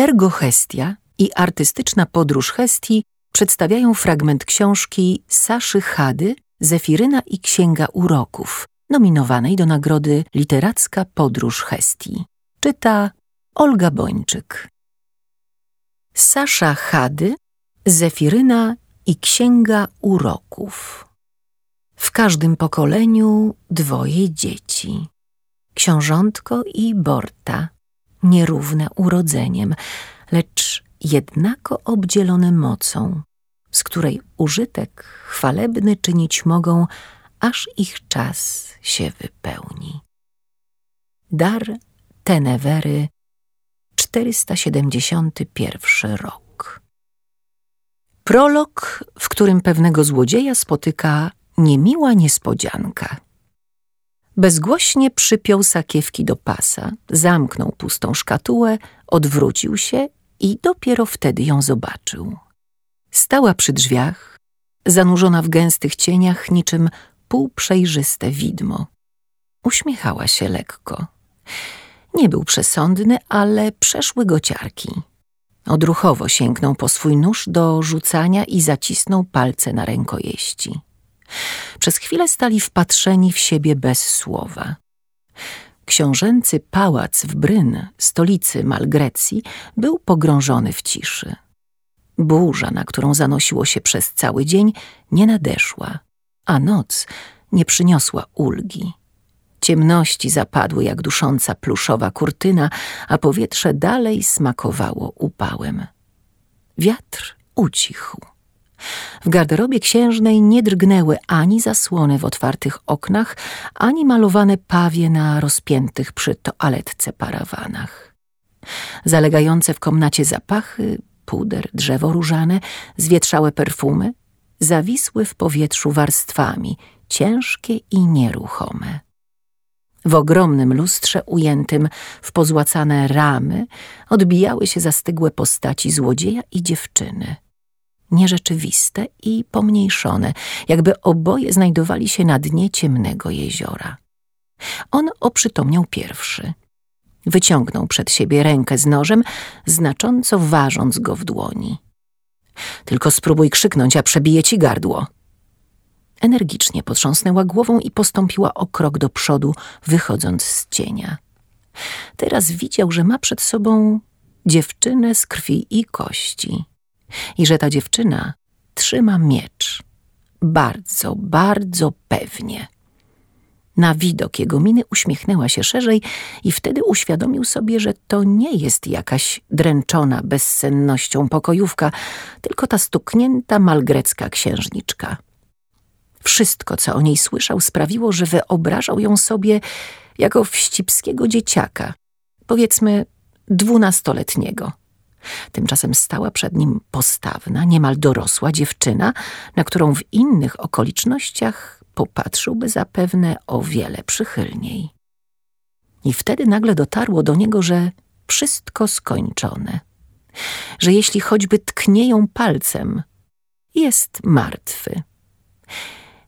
Ergohestia i artystyczna podróż Hestii przedstawiają fragment książki Saszy Hady Zefiryna i Księga Uroków, nominowanej do nagrody Literacka Podróż Hestii. Czyta Olga Bończyk. Sasza Hady, Zefiryna i Księga Uroków. W każdym pokoleniu dwoje dzieci. Książątko i Borta, nierówne urodzeniem, lecz jednako obdzielone mocą, z której użytek chwalebny czynić mogą, aż ich czas się wypełni. Dar Tenewery, 471 rok. Prolog, w którym pewnego złodzieja spotyka niemiła niespodzianka. Bezgłośnie przypiął sakiewki do pasa, zamknął pustą szkatułę, odwrócił się i dopiero wtedy ją zobaczył. Stała przy drzwiach, zanurzona w gęstych cieniach, niczym półprzejrzyste widmo. Uśmiechała się lekko. Nie był przesądny, ale przeszły go ciarki. Odruchowo sięgnął po swój nóż do rzucania i zacisnął palce na rękojeści. Przez chwilę stali wpatrzeni w siebie bez słowa. Książęcy pałac w Bryn, stolicy Malgrecji, był pogrążony w ciszy. Burza, na którą zanosiło się przez cały dzień, nie nadeszła, a noc nie przyniosła ulgi. Ciemności zapadły jak dusząca pluszowa kurtyna, a powietrze dalej smakowało upałem. Wiatr ucichł. W garderobie księżnej nie drgnęły ani zasłony w otwartych oknach, ani malowane pawie na rozpiętych przy toaletce parawanach. Zalegające w komnacie zapachy, puder, drzewo różane, zwietrzałe perfumy, zawisły w powietrzu warstwami, ciężkie i nieruchome. W ogromnym lustrze ujętym w pozłacane ramy odbijały się zastygłe postaci złodzieja i dziewczyny. Nierzeczywiste i pomniejszone, jakby oboje znajdowali się na dnie ciemnego jeziora. On oprzytomniał pierwszy. Wyciągnął przed siebie rękę z nożem, znacząco ważąc go w dłoni. Tylko spróbuj krzyknąć, a przebije ci gardło. Energicznie potrząsnęła głową i postąpiła o krok do przodu, wychodząc z cienia. Teraz widział, że ma przed sobą dziewczynę z krwi i kości i że ta dziewczyna trzyma miecz. Bardzo, bardzo pewnie. Na widok jego miny uśmiechnęła się szerzej i wtedy uświadomił sobie, że to nie jest jakaś dręczona bezsennością pokojówka, tylko ta stuknięta malgrecka księżniczka. Wszystko, co o niej słyszał, sprawiło, że wyobrażał ją sobie jako wścibskiego dzieciaka, powiedzmy dwunastoletniego. Tymczasem stała przed nim postawna, niemal dorosła dziewczyna, na którą w innych okolicznościach popatrzyłby zapewne o wiele przychylniej. I wtedy nagle dotarło do niego, że wszystko skończone, że jeśli choćby tknie ją palcem, jest martwy.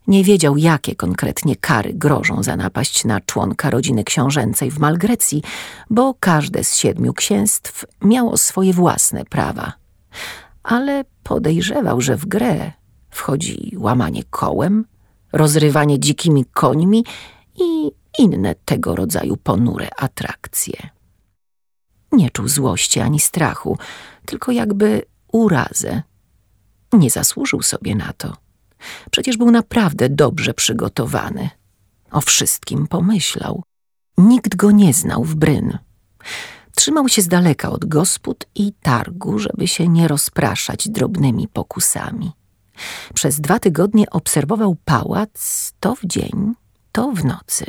Nie wiedział, jakie konkretnie kary grożą za napaść na członka rodziny książęcej w Malgrecji, bo każde z siedmiu księstw miało swoje własne prawa. Ale podejrzewał, że w grę wchodzi łamanie kołem, rozrywanie dzikimi końmi i inne tego rodzaju ponure atrakcje. Nie czuł złości ani strachu, tylko jakby urazę. Nie zasłużył sobie na to. Przecież był naprawdę dobrze przygotowany. O wszystkim pomyślał. Nikt go nie znał w Bryn. Trzymał się z daleka od gospod i targu, żeby się nie rozpraszać drobnymi pokusami. Przez dwa tygodnie obserwował pałac to w dzień, to w nocy.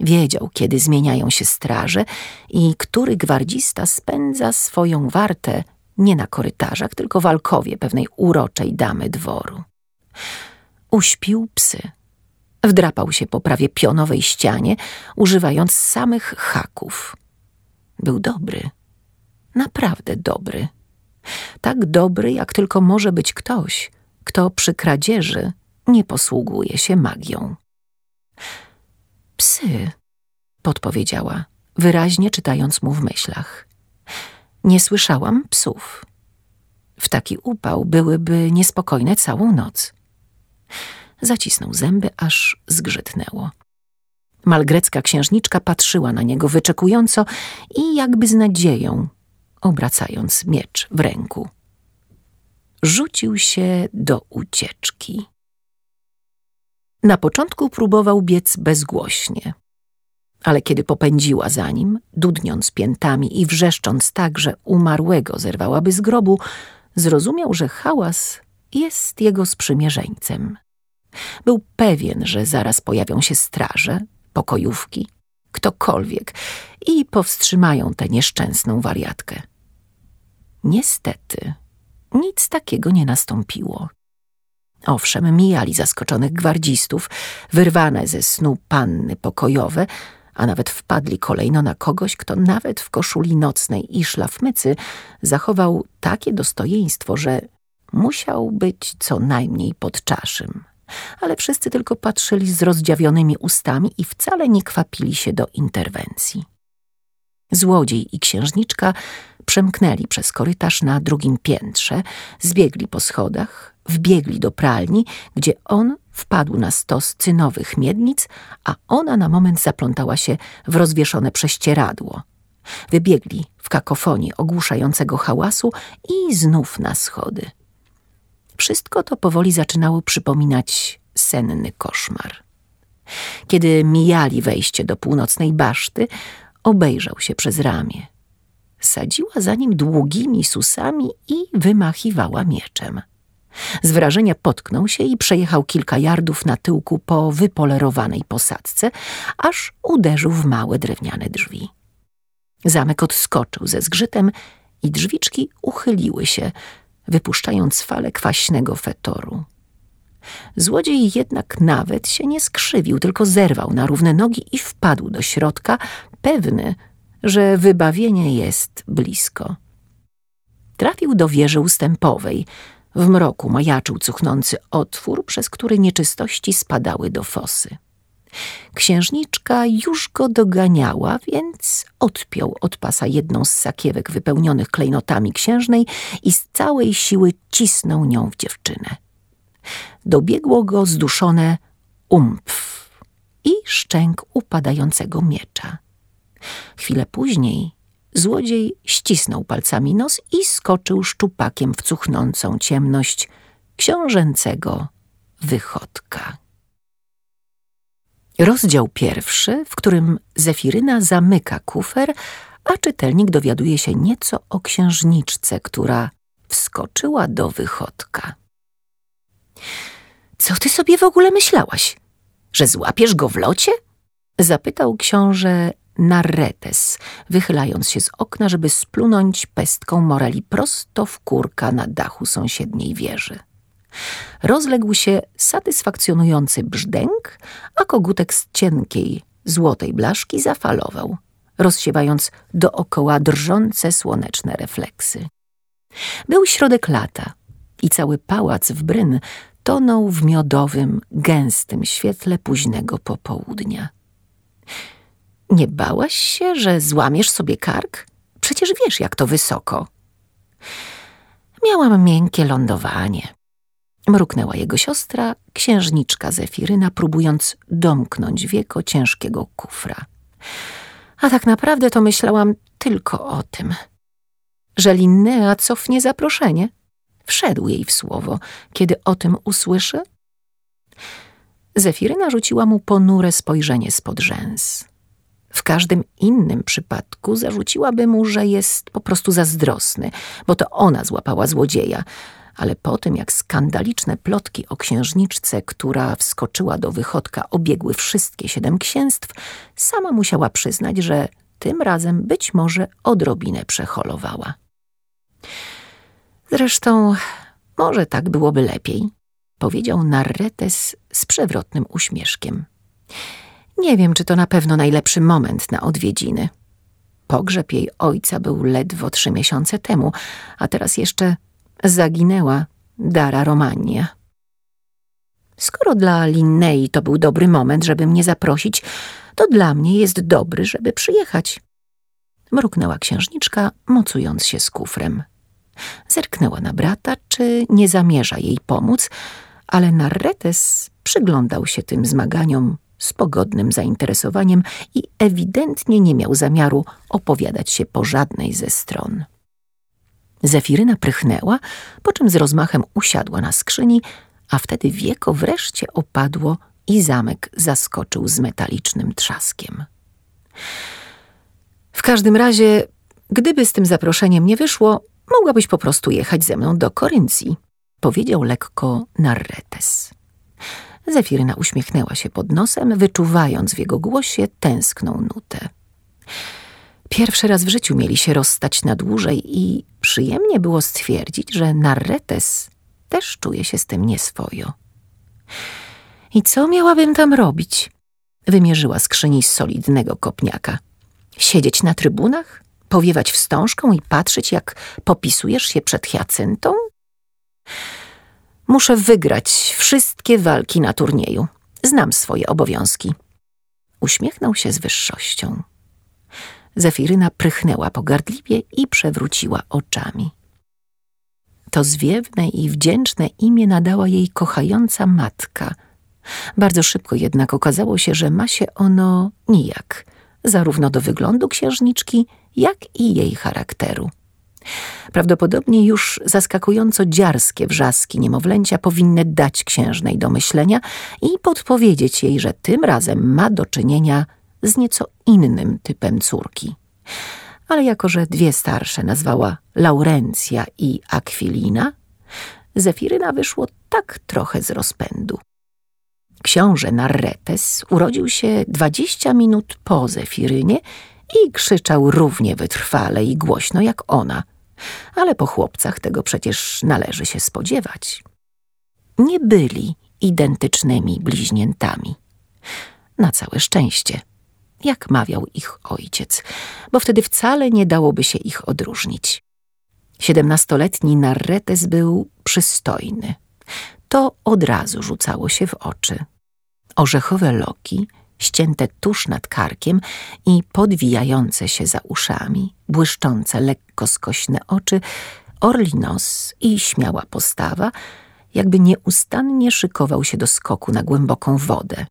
Wiedział, kiedy zmieniają się straże i który gwardzista spędza swoją wartę nie na korytarzach, tylko w alkowie pewnej uroczej damy dworu. Uśpił psy. Wdrapał się po prawie pionowej ścianie, używając samych haków. Był dobry. Naprawdę dobry. Tak dobry, jak tylko może być ktoś, kto przy kradzieży nie posługuje się magią. Psy, podpowiedziała, wyraźnie czytając mu w myślach. Nie słyszałam psów. W taki upał byłyby niespokojne całą noc. Zacisnął zęby, aż zgrzytnęło. Malgrecka księżniczka patrzyła na niego wyczekująco i jakby z nadzieją, obracając miecz w ręku. Rzucił się do ucieczki. Na początku próbował biec bezgłośnie, ale kiedy popędziła za nim, dudniąc piętami i wrzeszcząc tak, że umarłego zerwałaby z grobu, zrozumiał, że hałas jest jego sprzymierzeńcem. Był pewien, że zaraz pojawią się straże, pokojówki, ktokolwiek i powstrzymają tę nieszczęsną wariatkę. Niestety, nic takiego nie nastąpiło. Owszem, mijali zaskoczonych gwardzistów, wyrwane ze snu panny pokojowe, a nawet wpadli kolejno na kogoś, kto nawet w koszuli nocnej i szlafmycy zachował takie dostojeństwo, że musiał być co najmniej pod czaszym. Ale wszyscy tylko patrzyli z rozdziawionymi ustami i wcale nie kwapili się do interwencji. Złodziej i księżniczka przemknęli przez korytarz na drugim piętrze, zbiegli po schodach, wbiegli do pralni, gdzie on wpadł na stos cynowych miednic, a ona na moment zaplątała się w rozwieszone prześcieradło. Wybiegli w kakofonii ogłuszającego hałasu i znów na schody. Wszystko to powoli zaczynało przypominać senny koszmar. Kiedy mijali wejście do północnej baszty, obejrzał się przez ramię. Sadziła za nim długimi susami i wymachiwała mieczem. Z wrażenia potknął się i przejechał kilka yardów na tyłku po wypolerowanej posadzce, aż uderzył w małe drewniane drzwi. Zamek odskoczył ze zgrzytem i drzwiczki uchyliły się, wypuszczając falę kwaśnego fetoru. Złodziej jednak nawet się nie skrzywił, tylko zerwał na równe nogi i wpadł do środka, pewny, że wybawienie jest blisko. Trafił do wieży ustępowej. W mroku majaczył cuchnący otwór, przez który nieczystości spadały do fosy. Księżniczka już go doganiała, więc odpiął od pasa jedną z sakiewek wypełnionych klejnotami księżnej i z całej siły cisnął nią w dziewczynę. Dobiegło go zduszone umpf i szczęk upadającego miecza. Chwilę później złodziej ścisnął palcami nos i skoczył szczupakiem w cuchnącą ciemność książęcego wychodka. Rozdział pierwszy, w którym Zefiryna zamyka kufer, a czytelnik dowiaduje się nieco o księżniczce, która wskoczyła do wychodka. Co ty sobie w ogóle myślałaś? Że złapiesz go w locie? Zapytał książę Narretes, wychylając się z okna, żeby splunąć pestką Moreli prosto w kurka na dachu sąsiedniej wieży. Rozległ się satysfakcjonujący brzdęk, a kogutek z cienkiej, złotej blaszki zafalował, rozsiewając dookoła drżące słoneczne refleksy. Był środek lata i cały pałac w Bryn tonął w miodowym, gęstym świetle późnego popołudnia. Nie bałaś się, że złamiesz sobie kark? Przecież wiesz, jak to wysoko. Miałam miękkie lądowanie. Mruknęła jego siostra, księżniczka Zefiryna, próbując domknąć wieko ciężkiego kufra. A tak naprawdę to myślałam tylko o tym, że Linnea cofnie zaproszenie. Wszedł jej w słowo, kiedy o tym usłyszy. Zefiryna rzuciła mu ponure spojrzenie spod rzęs. W każdym innym przypadku zarzuciłaby mu, że jest po prostu zazdrosny, bo to ona złapała złodzieja. Ale po tym, jak skandaliczne plotki o księżniczce, która wskoczyła do wychodka, obiegły wszystkie siedem księstw, sama musiała przyznać, że tym razem być może odrobinę przeholowała. Zresztą może tak byłoby lepiej, powiedział Narretes z przewrotnym uśmieszkiem. Nie wiem, czy to na pewno najlepszy moment na odwiedziny. Pogrzeb jej ojca był ledwo trzy miesiące temu, a teraz jeszcze zaginęła Dara Romania. Skoro dla Linnei to był dobry moment, żeby mnie zaprosić, to dla mnie jest dobry, żeby przyjechać. Mruknęła księżniczka, mocując się z kufrem. Zerknęła na brata, czy nie zamierza jej pomóc, ale Narretes przyglądał się tym zmaganiom z pogodnym zainteresowaniem i ewidentnie nie miał zamiaru opowiadać się po żadnej ze stron. Zefiryna prychnęła, po czym z rozmachem usiadła na skrzyni, a wtedy wieko wreszcie opadło i zamek zaskoczył z metalicznym trzaskiem. W każdym razie, gdyby z tym zaproszeniem nie wyszło, mogłabyś po prostu jechać ze mną do Koryncji, powiedział lekko Narretes. Zefiryna uśmiechnęła się pod nosem, wyczuwając w jego głosie tęskną nutę. Pierwszy raz w życiu mieli się rozstać na dłużej i przyjemnie było stwierdzić, że Narretes też czuje się z tym nieswojo. I co miałabym tam robić? Wymierzyła skrzyni z solidnego kopniaka. Siedzieć na trybunach? Powiewać wstążką i patrzeć, jak popisujesz się przed Hyacyntą? Muszę wygrać wszystkie walki na turnieju. Znam swoje obowiązki. Uśmiechnął się z wyższością. Zefiryna prychnęła pogardliwie i przewróciła oczami. To zwiewne i wdzięczne imię nadała jej kochająca matka. Bardzo szybko jednak okazało się, że ma się ono nijak, zarówno do wyglądu księżniczki, jak i jej charakteru. Prawdopodobnie już zaskakująco dziarskie wrzaski niemowlęcia powinny dać księżnej do myślenia i podpowiedzieć jej, że tym razem ma do czynienia z nieco innym typem córki. Ale jako, że dwie starsze nazwała Laurencja i Akwilina, Zefiryna wyszło tak trochę z rozpędu. Książę Narretes urodził się dwadzieścia minut po Zefirynie i krzyczał równie wytrwale i głośno jak ona. Ale po chłopcach tego przecież należy się spodziewać. Nie byli identycznymi bliźniętami. Na całe szczęście, jak mawiał ich ojciec, bo wtedy wcale nie dałoby się ich odróżnić. Siedemnastoletni Narretes był przystojny. To od razu rzucało się w oczy. Orzechowe loki, ścięte tuż nad karkiem i podwijające się za uszami, błyszczące lekko skośne oczy, orli nos i śmiała postawa, jakby nieustannie szykował się do skoku na głęboką wodę.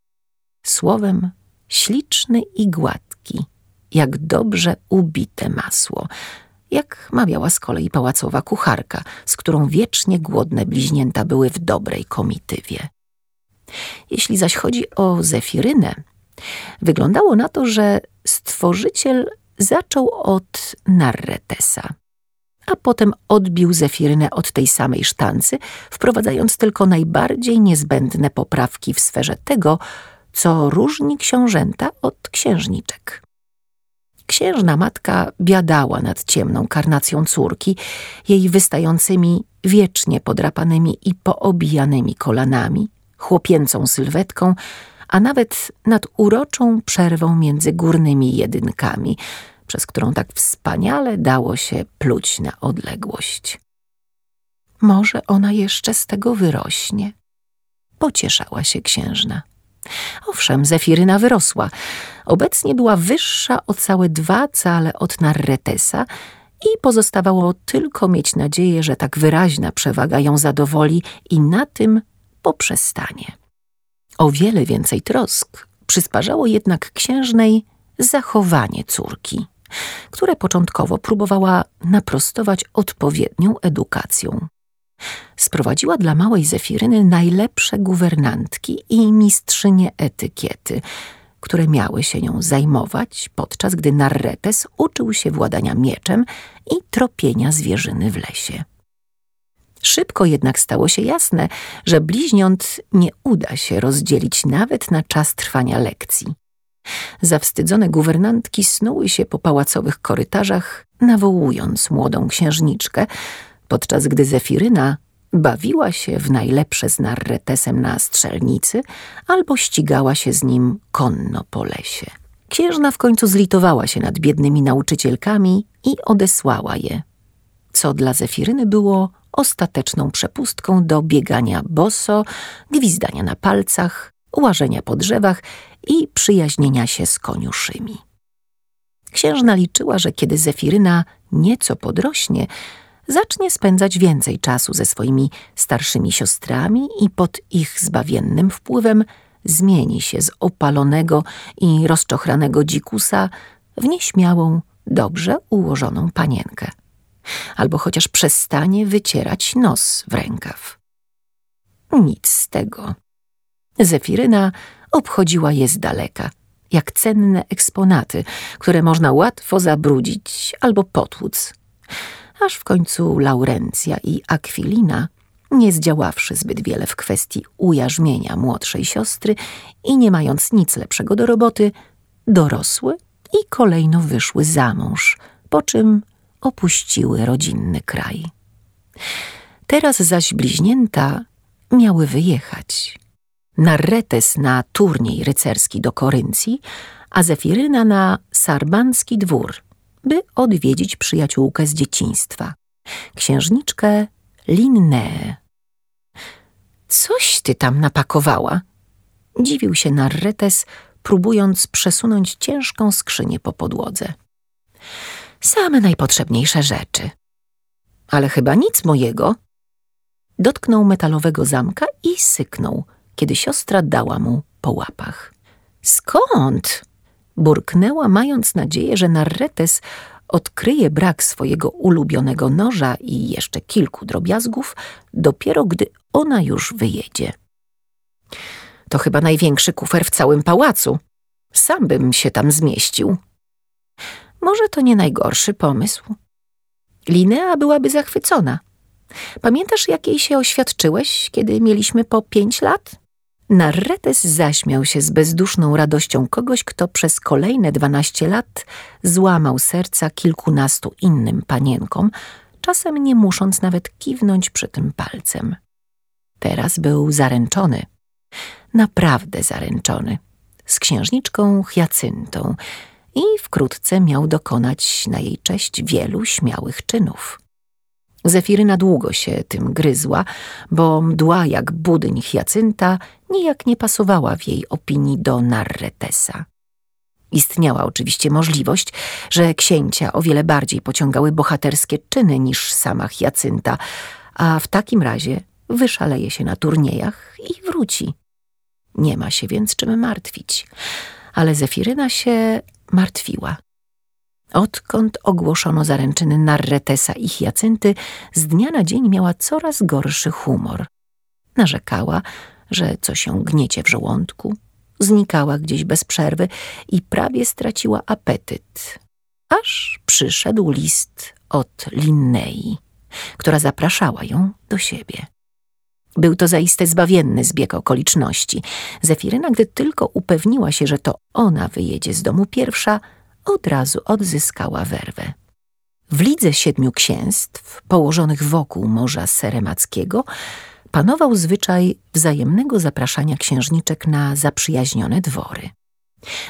Słowem, śliczny i gładki, jak dobrze ubite masło, jak mawiała z kolei pałacowa kucharka, z którą wiecznie głodne bliźnięta były w dobrej komitywie. Jeśli zaś chodzi o Zefirynę, wyglądało na to, że stworzyciel zaczął od Narretesa, a potem odbił Zefirynę od tej samej sztancy, wprowadzając tylko najbardziej niezbędne poprawki w sferze tego, co różni książęta od księżniczek. Księżna matka biadała nad ciemną karnacją córki, jej wystającymi, wiecznie podrapanymi i poobijanymi kolanami, chłopięcą sylwetką, a nawet nad uroczą przerwą między górnymi jedynkami, przez którą tak wspaniale dało się pluć na odległość. Może ona jeszcze z tego wyrośnie. Pocieszała się księżna. Owszem, Zefiryna wyrosła. Obecnie była wyższa o całe dwa cale od Narretesa i pozostawało tylko mieć nadzieję, że tak wyraźna przewaga ją zadowoli i na tym poprzestanie. O wiele więcej trosk przysparzało jednak księżnej zachowanie córki, które początkowo próbowała naprostować odpowiednią edukacją. Sprowadziła dla małej Zefiryny najlepsze guwernantki i mistrzynie etykiety, które miały się nią zajmować, podczas gdy Narretes uczył się władania mieczem i tropienia zwierzyny w lesie. Szybko jednak stało się jasne, że bliźniąt nie uda się rozdzielić nawet na czas trwania lekcji. Zawstydzone guwernantki snuły się po pałacowych korytarzach, nawołując młodą księżniczkę, podczas gdy Zefiryna bawiła się w najlepsze z Narretesem na strzelnicy albo ścigała się z nim konno po lesie. Księżna w końcu zlitowała się nad biednymi nauczycielkami i odesłała je, co dla Zefiryny było ostateczną przepustką do biegania boso, gwizdania na palcach, łażenia po drzewach i przyjaźnienia się z koniuszymi. Księżna liczyła, że kiedy Zefiryna nieco podrośnie, zacznie spędzać więcej czasu ze swoimi starszymi siostrami i pod ich zbawiennym wpływem zmieni się z opalonego i rozczochranego dzikusa w nieśmiałą, dobrze ułożoną panienkę. Albo chociaż przestanie wycierać nos w rękaw. Nic z tego. Zefiryna obchodziła je z daleka, jak cenne eksponaty, które można łatwo zabrudzić albo potłuc. Aż w końcu Laurencja i Akwilina, nie zdziaławszy zbyt wiele w kwestii ujarzmienia młodszej siostry i nie mając nic lepszego do roboty, dorosły i kolejno wyszły za mąż, po czym opuściły rodzinny kraj. Teraz zaś bliźnięta miały wyjechać. Narretes na turniej rycerski do Koryncji, a Zefiryna na sarbancki dwór, by odwiedzić przyjaciółkę z dzieciństwa, księżniczkę Linnee. Coś ty tam napakowała? Dziwił się Narretes, próbując przesunąć ciężką skrzynię po podłodze. Same najpotrzebniejsze rzeczy. Ale chyba nic mojego. Dotknął metalowego zamka i syknął, kiedy siostra dała mu po łapach. Skąd? Burknęła, mając nadzieję, że Narretes odkryje brak swojego ulubionego noża i jeszcze kilku drobiazgów, dopiero gdy ona już wyjedzie. To chyba największy kufer w całym pałacu. Sam bym się tam zmieścił. Może to nie najgorszy pomysł. Linea byłaby zachwycona. Pamiętasz, jak jej się oświadczyłeś, kiedy mieliśmy po pięć lat? Narretes zaśmiał się z bezduszną radością kogoś, kto przez kolejne dwanaście lat złamał serca kilkunastu innym panienkom, czasem nie musząc nawet kiwnąć przy tym palcem. Teraz był zaręczony, naprawdę zaręczony, z księżniczką Hyacyntą i wkrótce miał dokonać na jej cześć wielu śmiałych czynów. Zefiryna długo się tym gryzła, bo mdła jak budyń Hiacynta nijak nie pasowała w jej opinii do Narretesa. Istniała oczywiście możliwość, że księcia o wiele bardziej pociągały bohaterskie czyny niż sama Hiacynta, a w takim razie wyszaleje się na turniejach i wróci. Nie ma się więc czym martwić, ale Zefiryna się martwiła. Odkąd ogłoszono zaręczyny Narretesa i Hiacynty, z dnia na dzień miała coraz gorszy humor. Narzekała, że coś się gniecie w żołądku, znikała gdzieś bez przerwy i prawie straciła apetyt. Aż przyszedł list od Linnei, która zapraszała ją do siebie. Był to zaiste zbawienny zbieg okoliczności. Zefiryna, gdy tylko upewniła się, że to ona wyjedzie z domu pierwsza, od razu odzyskała werwę. W lidze siedmiu księstw, położonych wokół Morza Seremackiego, panował zwyczaj wzajemnego zapraszania księżniczek na zaprzyjaźnione dwory.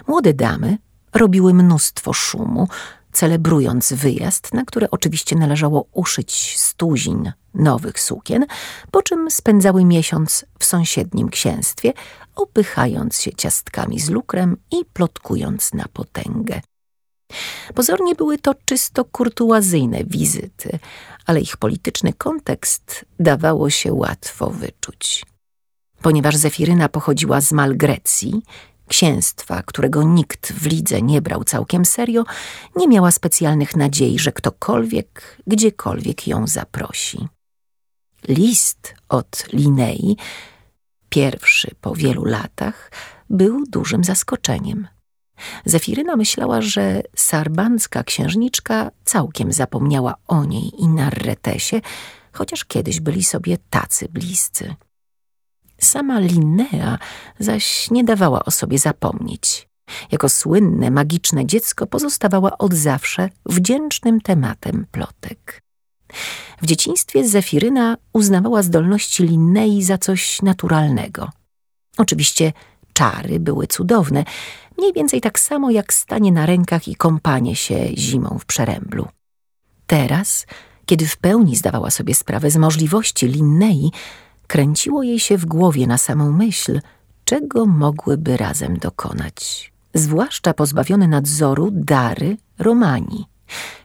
Młode damy robiły mnóstwo szumu, celebrując wyjazd, na które oczywiście należało uszyć stuzin nowych sukien, po czym spędzały miesiąc w sąsiednim księstwie, opychając się ciastkami z lukrem i plotkując na potęgę. Pozornie były to czysto kurtuazyjne wizyty, ale ich polityczny kontekst dawało się łatwo wyczuć. Ponieważ Zefiryna pochodziła z Malgrecji, księstwa, którego nikt w lidze nie brał całkiem serio, nie miała specjalnych nadziei, że ktokolwiek, gdziekolwiek ją zaprosi. List od Linei, pierwszy po wielu latach, był dużym zaskoczeniem. Zefiryna myślała, że sarbancka księżniczka całkiem zapomniała o niej i Narretesie, chociaż kiedyś byli sobie tacy bliscy. Sama Linnea zaś nie dawała o sobie zapomnieć. Jako słynne, magiczne dziecko pozostawała od zawsze wdzięcznym tematem plotek. W dzieciństwie Zefiryna uznawała zdolności Linnei za coś naturalnego. Oczywiście czary były cudowne, mniej więcej tak samo jak stanie na rękach i kąpanie się zimą w przeręblu. Teraz, kiedy w pełni zdawała sobie sprawę z możliwości Linnei, kręciło jej się w głowie na samą myśl, czego mogłyby razem dokonać. Zwłaszcza pozbawione nadzoru dary Romani,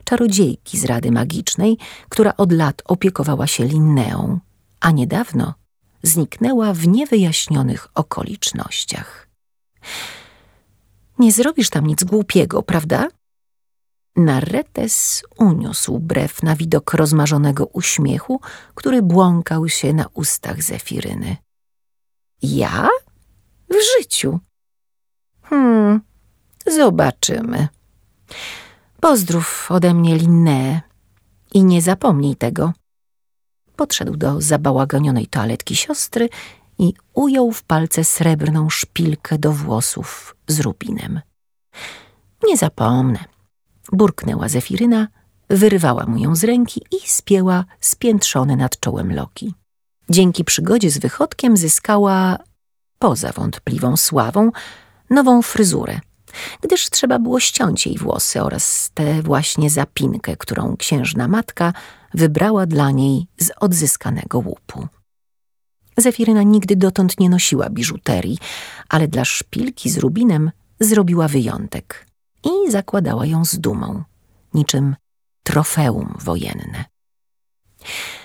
czarodziejki z Rady Magicznej, która od lat opiekowała się Linneą, a niedawno zniknęła w niewyjaśnionych okolicznościach. Nie zrobisz tam nic głupiego, prawda? Narretes uniósł brew na widok rozmarzonego uśmiechu, który błąkał się na ustach Zefiryny. Ja? W życiu. Hmm, zobaczymy. Pozdrów ode mnie Linnea i nie zapomnij tego. Podszedł do zabałaganionej toaletki siostry i ujął w palce srebrną szpilkę do włosów z rubinem. Nie zapomnę. Burknęła Zefiryna, wyrwała mu ją z ręki i spięła spiętrzone nad czołem loki. Dzięki przygodzie z wychodkiem zyskała, poza wątpliwą sławą, nową fryzurę, gdyż trzeba było ściąć jej włosy oraz tę właśnie zapinkę, którą księżna matka wybrała dla niej z odzyskanego łupu. Zefiryna nigdy dotąd nie nosiła biżuterii, ale dla szpilki z rubinem zrobiła wyjątek i zakładała ją z dumą, niczym trofeum wojenne.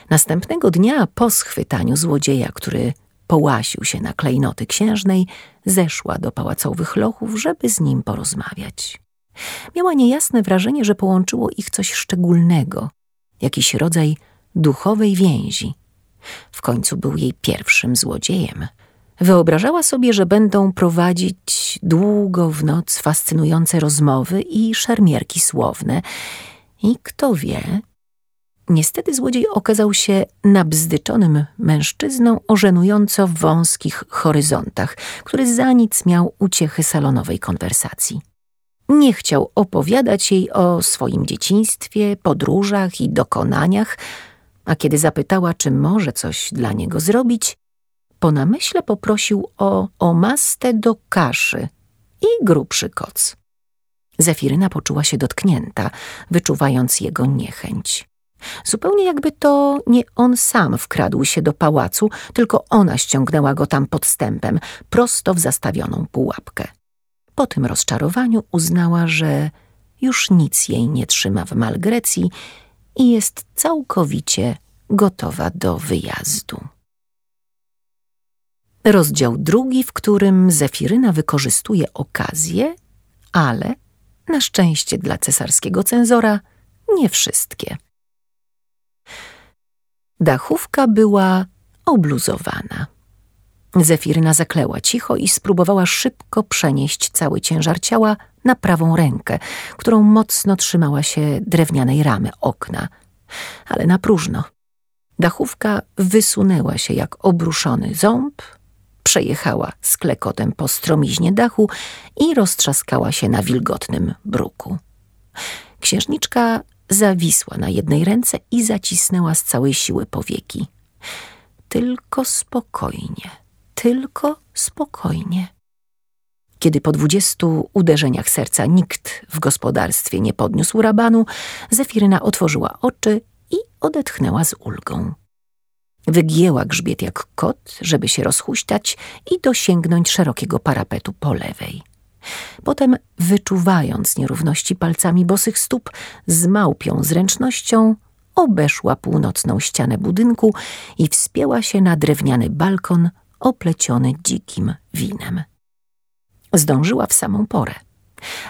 Następnego dnia po schwytaniu złodzieja, który połasił się na klejnoty księżnej, zeszła do pałacowych lochów, żeby z nim porozmawiać. Miała niejasne wrażenie, że połączyło ich coś szczególnego, jakiś rodzaj duchowej więzi. W końcu był jej pierwszym złodziejem. Wyobrażała sobie, że będą prowadzić długo w noc fascynujące rozmowy i szermierki słowne. I kto wie, Niestety złodziej okazał się nabzdyczonym mężczyzną o żenująco wąskich horyzontach, który za nic miał uciechy salonowej konwersacji. Nie chciał opowiadać jej o swoim dzieciństwie, podróżach i dokonaniach, a kiedy zapytała, czy może coś dla niego zrobić, po namyśle poprosił o omastę do kaszy i grubszy koc. Zefiryna poczuła się dotknięta, wyczuwając jego niechęć. Zupełnie jakby to nie on sam wkradł się do pałacu, tylko ona ściągnęła go tam podstępem, prosto w zastawioną pułapkę. Po tym rozczarowaniu uznała, że już nic jej nie trzyma w Malgrecji i jest całkowicie gotowa do wyjazdu. Rozdział drugi, w którym Zefiryna wykorzystuje okazję, ale na szczęście dla cesarskiego cenzora nie wszystkie. Dachówka była obluzowana. Zefiryna zakleła cicho i spróbowała szybko przenieść cały ciężar ciała na prawą rękę, którą mocno trzymała się drewnianej ramy okna, ale na próżno. Dachówka wysunęła się jak obruszony ząb, przejechała z klekotem po stromiźnie dachu i roztrzaskała się na wilgotnym bruku. Księżniczka zawisła na jednej ręce i zacisnęła z całej siły powieki. Tylko spokojnie, tylko spokojnie. Kiedy po dwudziestu uderzeniach serca nikt w gospodarstwie nie podniósł rabanu, Zefiryna otworzyła oczy i odetchnęła z ulgą. Wygięła grzbiet jak kot, żeby się rozhuśtać i dosięgnąć szerokiego parapetu po lewej. Potem, wyczuwając nierówności palcami bosych stóp, z małpią zręcznością obeszła północną ścianę budynku i wspięła się na drewniany balkon opleciony dzikim winem. Zdążyła w samą porę.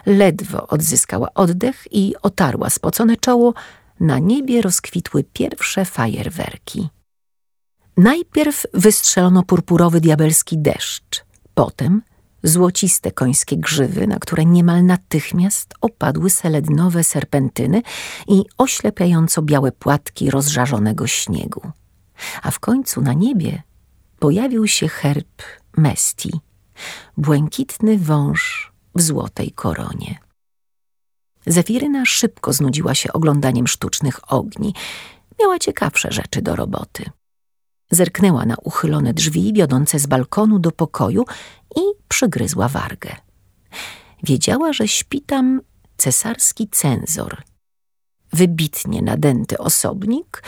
Ledwo odzyskała oddech i otarła spocone czoło, na niebie rozkwitły pierwsze fajerwerki. Najpierw wystrzelono purpurowy diabelski deszcz, potem złociste końskie grzywy, na które niemal natychmiast opadły selednowe serpentyny i oślepiająco białe płatki rozżarzonego śniegu. A w końcu na niebie pojawił się herb Mesti, błękitny wąż w złotej koronie. Zefiryna szybko znudziła się oglądaniem sztucznych ogni. Miała ciekawsze rzeczy do roboty. Zerknęła na uchylone drzwi wiodące z balkonu do pokoju i przygryzła wargę. Wiedziała, że śpi tam cesarski cenzor, wybitnie nadęty osobnik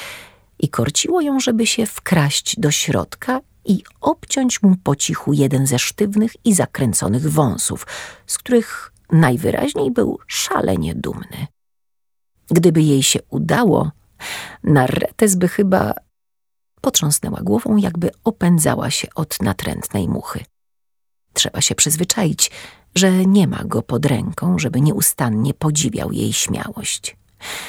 i korciło ją, żeby się wkraść do środka i obciąć mu po cichu jeden ze sztywnych i zakręconych wąsów, z których najwyraźniej był szalenie dumny. Gdyby jej się udało, Narretes by chyba potrząsnęła głową, jakby opędzała się od natrętnej muchy. Trzeba się przyzwyczaić, że nie ma go pod ręką, żeby nieustannie podziwiał jej śmiałość.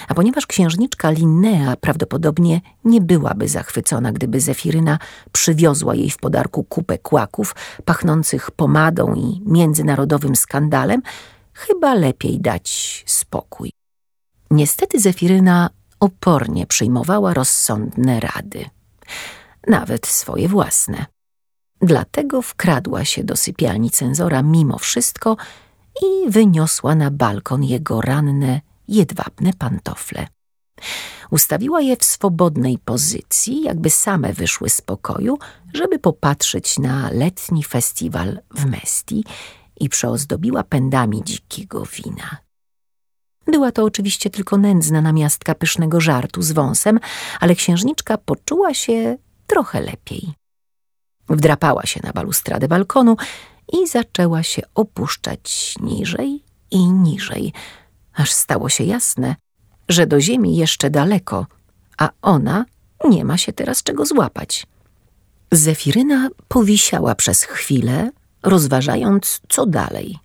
A ponieważ księżniczka Linnea prawdopodobnie nie byłaby zachwycona, gdyby Zefiryna przywiozła jej w podarku kupę kłaków pachnących pomadą i międzynarodowym skandalem, chyba lepiej dać spokój. Niestety Zefiryna opornie przyjmowała rozsądne rady, nawet swoje własne. Dlatego wkradła się do sypialni cenzora mimo wszystko i wyniosła na balkon jego ranne, jedwabne pantofle. Ustawiła je w swobodnej pozycji, jakby same wyszły z pokoju, żeby popatrzeć na letni festiwal w Mesti i przeozdobiła pędami dzikiego wina. Była to oczywiście tylko nędzna namiastka pysznego żartu z wąsem, ale księżniczka poczuła się trochę lepiej. Wdrapała się na balustradę balkonu i zaczęła się opuszczać niżej i niżej, aż stało się jasne, że do ziemi jeszcze daleko, a ona nie ma się teraz czego złapać. Zefiryna powisiała przez chwilę, rozważając, co dalej,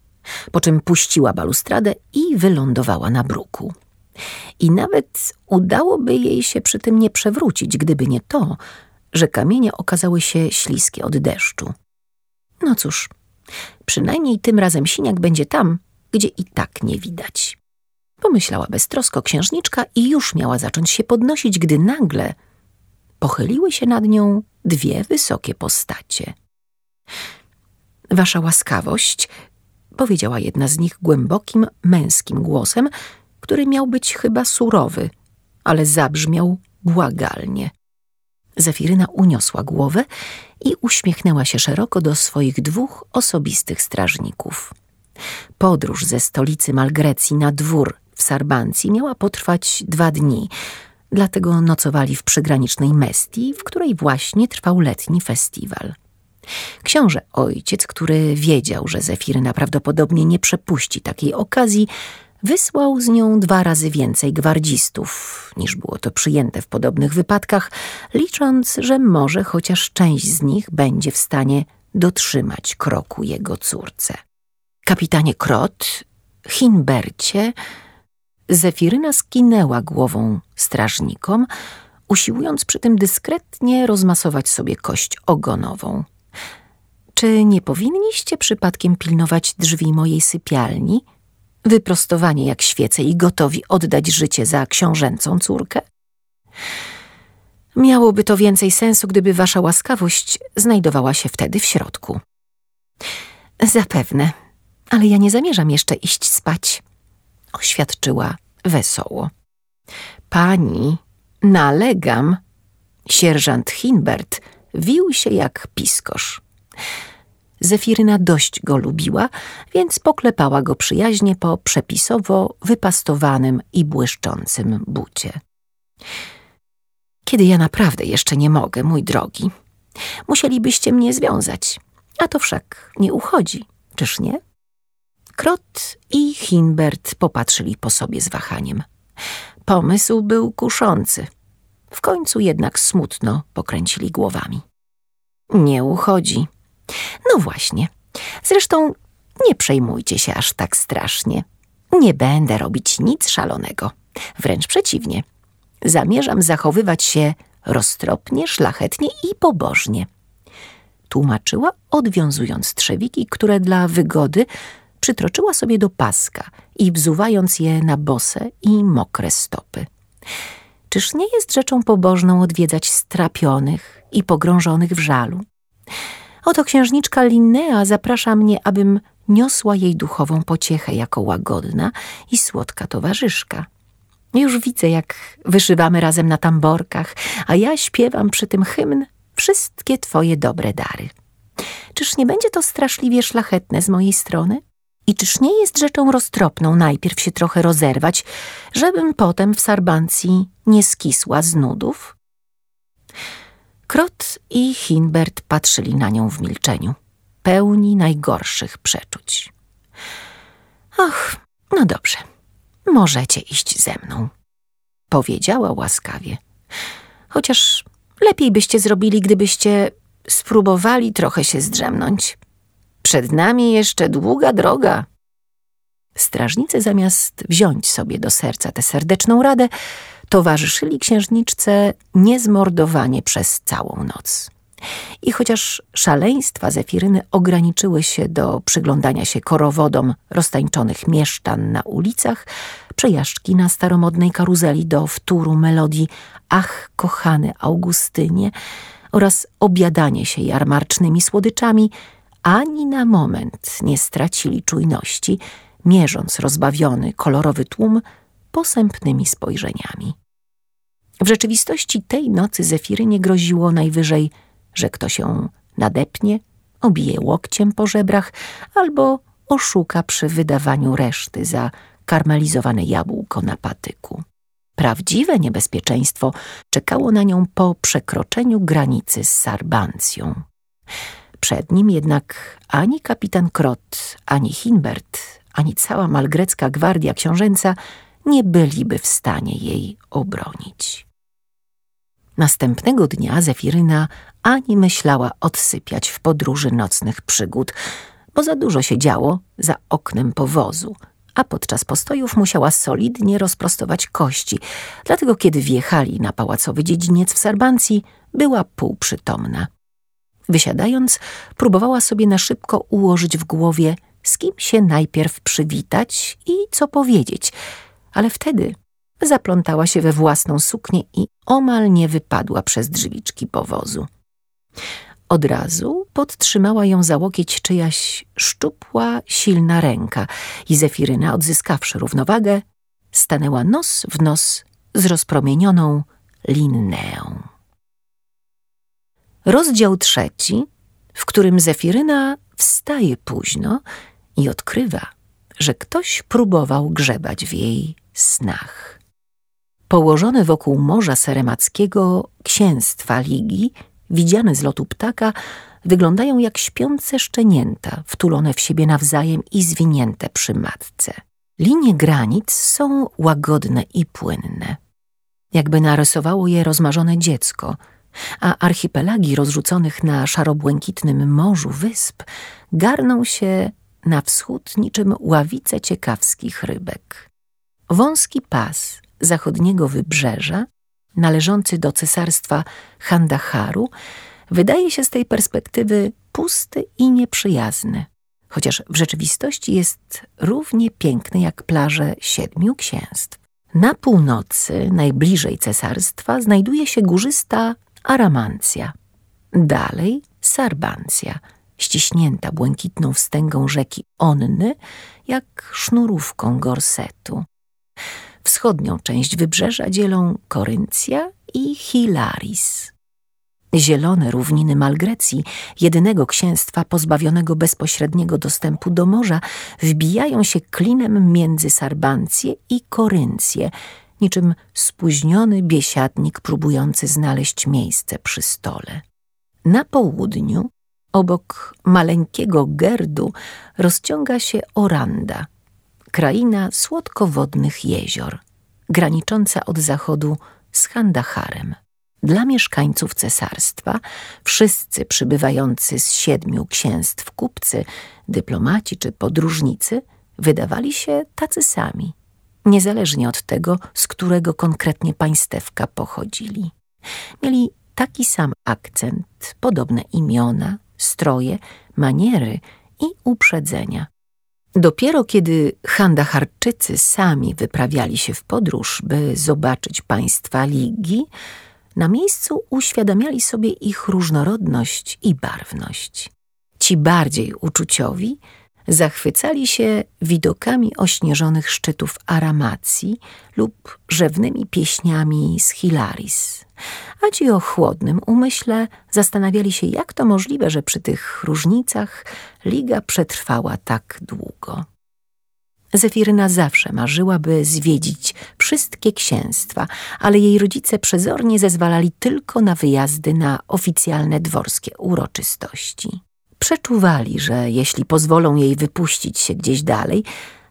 po czym puściła balustradę i wylądowała na bruku. I nawet udałoby jej się przy tym nie przewrócić, gdyby nie to, że kamienie okazały się śliskie od deszczu. No cóż, przynajmniej tym razem siniak będzie tam, gdzie i tak nie widać. Pomyślała beztrosko księżniczka i już miała zacząć się podnosić, gdy nagle pochyliły się nad nią dwie wysokie postacie. Wasza łaskawość, powiedziała jedna z nich głębokim, męskim głosem, który miał być chyba surowy, ale zabrzmiał błagalnie. Zefiryna uniosła głowę i uśmiechnęła się szeroko do swoich dwóch osobistych strażników. Podróż ze stolicy Malgrecji na dwór w Sarbancji miała potrwać dwa dni, dlatego nocowali w przygranicznej Mestii, w której właśnie trwał letni festiwal. Książę ojciec, który wiedział, że Zefiryna prawdopodobnie nie przepuści takiej okazji, wysłał z nią dwa razy więcej gwardzistów, niż było to przyjęte w podobnych wypadkach, licząc, że może chociaż część z nich będzie w stanie dotrzymać kroku jego córce. Kapitanie Krot, Hinbercie, Zefiryna skinęła głową strażnikom, usiłując przy tym dyskretnie rozmasować sobie kość ogonową. Czy nie powinniście przypadkiem pilnować drzwi mojej sypialni? wyprostowanie jak świece i gotowi oddać życie za książęcą córkę? Miałoby to więcej sensu, gdyby wasza łaskawość znajdowała się wtedy w środku. Zapewne, ale ja nie zamierzam jeszcze iść spać, oświadczyła wesoło. Pani, nalegam. Sierżant Hinbert wił się jak piskosz. Zefiryna dość go lubiła, więc poklepała go przyjaźnie po przepisowo wypastowanym i błyszczącym bucie. Kiedy ja naprawdę jeszcze nie mogę, mój drogi, musielibyście mnie związać, a to wszak nie uchodzi, czyż nie? Krot i Hinbert popatrzyli po sobie z wahaniem. Pomysł był kuszący. W końcu jednak smutno pokręcili głowami. Nie uchodzi, no właśnie. Zresztą nie przejmujcie się aż tak strasznie. Nie będę robić nic szalonego. Wręcz przeciwnie. Zamierzam zachowywać się roztropnie, szlachetnie i pobożnie. Tłumaczyła, odwiązując trzewiki, które dla wygody przytroczyła sobie do paska i wzuwając je na bose i mokre stopy. Czyż nie jest rzeczą pobożną odwiedzać strapionych i pogrążonych w żalu? Oto księżniczka Linnea zaprasza mnie, abym niosła jej duchową pociechę jako łagodna i słodka towarzyszka. Już widzę, jak wyszywamy razem na tamborkach, a ja śpiewam przy tym hymn wszystkie twoje dobre dary. Czyż nie będzie to straszliwie szlachetne z mojej strony? I czyż nie jest rzeczą roztropną najpierw się trochę rozerwać, żebym potem w sarbancji nie skisła z nudów? Krot i Hinbert patrzyli na nią w milczeniu, pełni najgorszych przeczuć. Och, no dobrze, możecie iść ze mną, powiedziała łaskawie. Chociaż lepiej byście zrobili, gdybyście spróbowali trochę się zdrzemnąć. Przed nami jeszcze długa droga. Strażnicy zamiast wziąć sobie do serca tę serdeczną radę, towarzyszyli księżniczce niezmordowanie przez całą noc. I chociaż szaleństwa Zefiryny ograniczyły się do przyglądania się korowodom roztańczonych mieszczan na ulicach, przejażdżki na staromodnej karuzeli do wtóru melodii Ach, kochany Augustynie oraz obiadanie się jarmarcznymi słodyczami, ani na moment nie stracili czujności, mierząc rozbawiony, kolorowy tłum posępnymi spojrzeniami. W rzeczywistości tej nocy Zefirynie groziło najwyżej, że kto się nadepnie, obije łokciem po żebrach albo oszuka przy wydawaniu reszty za karmelizowane jabłko na patyku. Prawdziwe niebezpieczeństwo czekało na nią po przekroczeniu granicy z Sarbancją. Przed nim jednak ani kapitan Krot, ani Hinbert, ani cała malgrecka gwardia książęca nie byliby w stanie jej obronić. Następnego dnia Zefiryna ani myślała odsypiać w podróży nocnych przygód, bo za dużo się działo za oknem powozu, a podczas postojów musiała solidnie rozprostować kości, dlatego kiedy wjechali na pałacowy dziedziniec w Sarbancji, była półprzytomna. Wysiadając, próbowała sobie na szybko ułożyć w głowie, z kim się najpierw przywitać i co powiedzieć, ale wtedy zaplątała się we własną suknię i omal nie wypadła przez drzwiczki powozu. Od razu podtrzymała ją za łokieć czyjaś szczupła, silna ręka i Zefiryna, odzyskawszy równowagę, stanęła nos w nos z rozpromienioną Linneą. Rozdział trzeci, w którym Zefiryna wstaje późno i odkrywa, że ktoś próbował grzebać w jej snach. Położone wokół Morza Seremackiego księstwa Ligi, widziane z lotu ptaka, wyglądają jak śpiące szczenięta, wtulone w siebie nawzajem i zwinięte przy matce. Linie granic są łagodne i płynne. Jakby narysowało je rozmarzone dziecko, a archipelagi rozrzuconych na szarobłękitnym morzu wysp garną się na wschód niczym ławice ciekawskich rybek. Wąski pas zachodniego wybrzeża, należący do cesarstwa Handaharu, wydaje się z tej perspektywy pusty i nieprzyjazny, chociaż w rzeczywistości jest równie piękny jak plaże siedmiu księstw. Na północy, najbliżej cesarstwa, znajduje się górzysta Aramancja. Dalej Sarbancja, ściśnięta błękitną wstęgą rzeki Onny, jak sznurówką gorsetu. Wschodnią część wybrzeża dzielą Koryncja i Hilaris. Zielone równiny Malgrecji, jedynego księstwa pozbawionego bezpośredniego dostępu do morza, wbijają się klinem między Sarbancję i Koryncję, niczym spóźniony biesiadnik próbujący znaleźć miejsce przy stole. Na południu, obok maleńkiego Gerdu, rozciąga się Oranda, kraina słodkowodnych jezior, granicząca od zachodu z Handaharem. Dla mieszkańców cesarstwa, wszyscy przybywający z siedmiu księstw kupcy, dyplomaci czy podróżnicy, wydawali się tacy sami, niezależnie od tego, z którego konkretnie państewka pochodzili. Mieli taki sam akcent, podobne imiona, stroje, maniery i uprzedzenia. Dopiero kiedy Handaharczycy sami wyprawiali się w podróż, by zobaczyć państwa Ligi, na miejscu uświadamiali sobie ich różnorodność i barwność. Ci bardziej uczuciowi zachwycali się widokami ośnieżonych szczytów Aramacji lub rzewnymi pieśniami z Hilaris, a ci o chłodnym umyśle zastanawiali się, jak to możliwe, że przy tych różnicach liga przetrwała tak długo. Zefiryna zawsze marzyła, by zwiedzić wszystkie księstwa, ale jej rodzice przezornie zezwalali tylko na wyjazdy na oficjalne dworskie uroczystości. Przeczuwali, że jeśli pozwolą jej wypuścić się gdzieś dalej,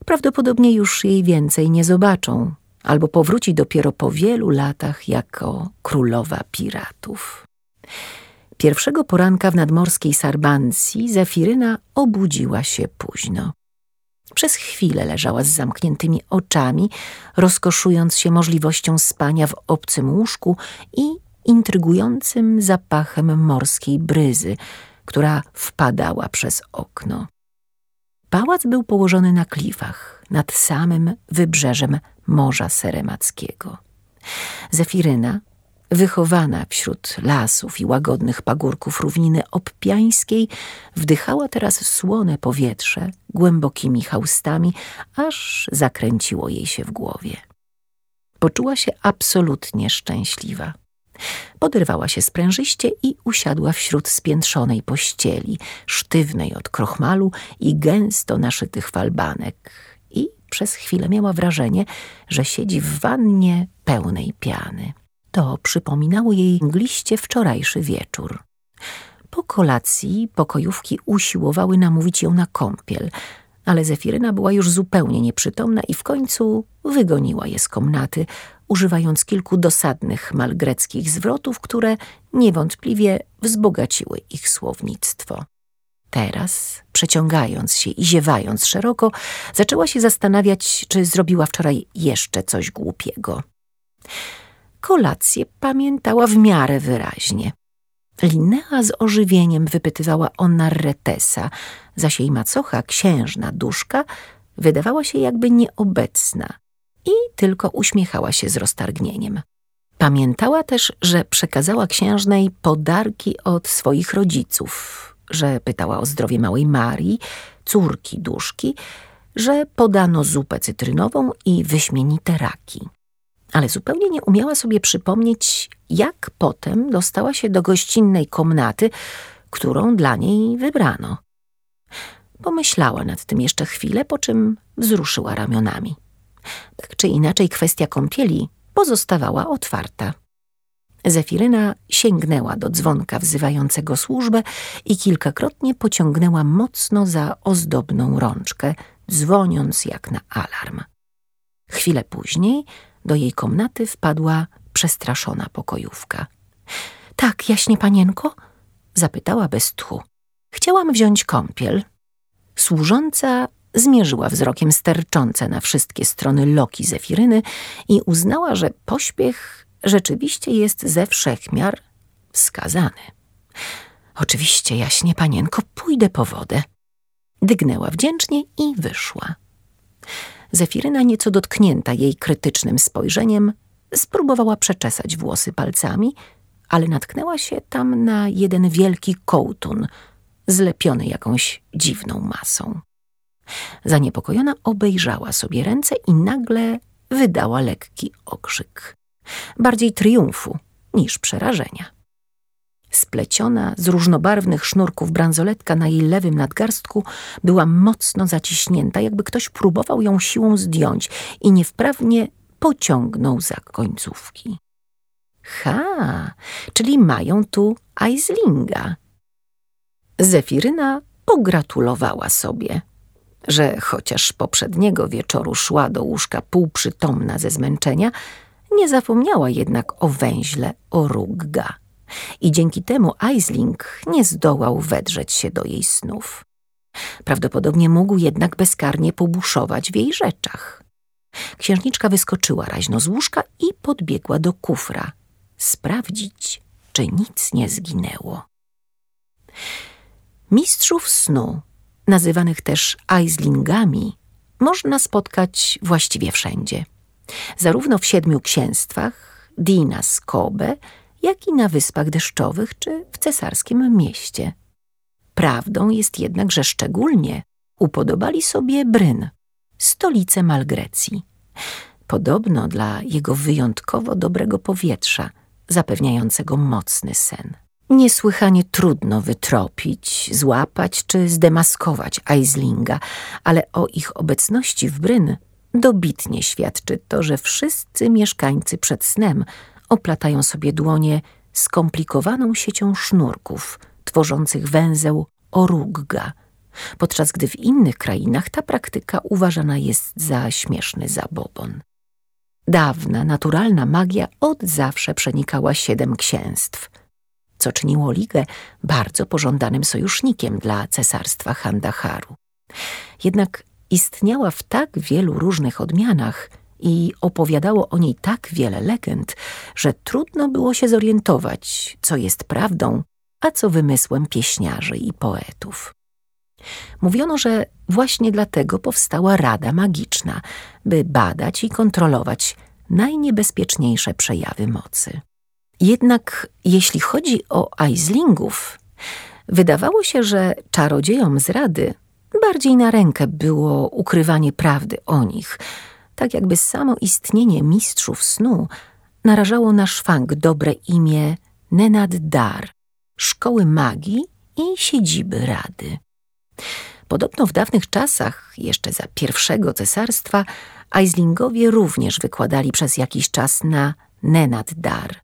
Prawdopodobnie już jej więcej nie zobaczą, albo powróci dopiero po wielu latach jako królowa piratów. Pierwszego poranka w nadmorskiej Sarbancji Zefiryna obudziła się późno. Przez chwilę leżała z zamkniętymi oczami, rozkoszując się możliwością spania w obcym łóżku i intrygującym zapachem morskiej bryzy, która wpadała przez okno. Pałac był położony na klifach, nad samym wybrzeżem Morza Seremackiego. Zefiryna, wychowana wśród lasów i łagodnych pagórków równiny obpiańskiej, wdychała teraz słone powietrze głębokimi haustami, aż zakręciło jej się w głowie. Poczuła się absolutnie szczęśliwa. Poderwała się sprężyście i usiadła wśród spiętrzonej pościeli, sztywnej od krochmalu i gęsto naszytych falbanek i przez chwilę miała wrażenie, że siedzi w wannie pełnej piany. To przypominało jej mgliście wczorajszy wieczór. Po kolacji pokojówki usiłowały namówić ją na kąpiel, ale Zefiryna była już zupełnie nieprzytomna i w końcu wygoniła je z komnaty, używając kilku dosadnych malgreckich zwrotów, które niewątpliwie wzbogaciły ich słownictwo. Teraz, przeciągając się i ziewając szeroko, zaczęła się zastanawiać, czy zrobiła wczoraj jeszcze coś głupiego. Kolację pamiętała w miarę wyraźnie. Linnea z ożywieniem wypytywała o Narretesa, zaś jej macocha, księżna duszka, wydawała się jakby nieobecna i tylko uśmiechała się z roztargnieniem. Pamiętała też, że przekazała księżnej podarki od swoich rodziców, że pytała o zdrowie małej Marii, córki duszki, że podano zupę cytrynową i wyśmienite raki. Ale zupełnie nie umiała sobie przypomnieć, jak potem dostała się do gościnnej komnaty, którą dla niej wybrano. Pomyślała nad tym jeszcze chwilę, po czym wzruszyła ramionami. Tak czy inaczej kwestia kąpieli pozostawała otwarta. Zefiryna sięgnęła do dzwonka wzywającego służbę i kilkakrotnie pociągnęła mocno za ozdobną rączkę, dzwoniąc jak na alarm. Chwilę później do jej komnaty wpadła przestraszona pokojówka. — Tak, jaśnie panienko? — zapytała bez tchu. — Chciałam wziąć kąpiel. Służąca zmierzyła wzrokiem sterczące na wszystkie strony loki Zefiryny i uznała, że pośpiech rzeczywiście jest ze wszechmiar wskazany. Oczywiście, jaśnie panienko, pójdę po wodę. Dygnęła wdzięcznie i wyszła. Zefiryna, nieco dotknięta jej krytycznym spojrzeniem, spróbowała przeczesać włosy palcami, ale natknęła się tam na jeden wielki kołtun, zlepiony jakąś dziwną masą. Zaniepokojona obejrzała sobie ręce i nagle wydała lekki okrzyk bardziej triumfu niż przerażenia. Spleciona z różnobarwnych sznurków bransoletka na jej lewym nadgarstku była mocno zaciśnięta, jakby ktoś próbował ją siłą zdjąć i niewprawnie pociągnął za końcówki. Ha, czyli mają tu Aislinga. Zefiryna pogratulowała sobie, że chociaż poprzedniego wieczoru szła do łóżka półprzytomna ze zmęczenia, nie zapomniała jednak o węźle Orugga i dzięki temu Aisling nie zdołał wedrzeć się do jej snów. Prawdopodobnie mógł jednak bezkarnie pobuszować w jej rzeczach. Księżniczka wyskoczyła raźno z łóżka i podbiegła do kufra, sprawdzić, czy nic nie zginęło. Mistrzów snu, nazywanych też Aislingami, można spotkać właściwie wszędzie – zarówno w siedmiu księstwach, Dinas Kobe, jak i na Wyspach Deszczowych czy w cesarskim mieście. Prawdą jest jednak, że szczególnie upodobali sobie Bryn, stolicę Malgrecji. Podobno dla jego wyjątkowo dobrego powietrza, zapewniającego mocny sen. Niesłychanie trudno wytropić, złapać czy zdemaskować Aislinga, ale o ich obecności w Bryn Dobitnie świadczy to, że wszyscy mieszkańcy przed snem oplatają sobie dłonie skomplikowaną siecią sznurków tworzących węzeł orugga, podczas gdy w innych krainach ta praktyka uważana jest za śmieszny zabobon. Dawna, naturalna magia od zawsze przenikała siedem księstw, co czyniło Ligę bardzo pożądanym sojusznikiem dla cesarstwa Handaharu. Jednak istniała w tak wielu różnych odmianach i opowiadało o niej tak wiele legend, że trudno było się zorientować, co jest prawdą, a co wymysłem pieśniarzy i poetów. Mówiono, że właśnie dlatego powstała Rada Magiczna, by badać i kontrolować najniebezpieczniejsze przejawy mocy. Jednak jeśli chodzi o Aislingów, wydawało się, że czarodziejom z Rady bardziej na rękę było ukrywanie prawdy o nich, tak jakby samo istnienie mistrzów snu narażało na szwank dobre imię Nenad Dar, szkoły magii i siedziby Rady. Podobno w dawnych czasach, jeszcze za pierwszego cesarstwa, Aislingowie również wykładali przez jakiś czas na Nenad Dar,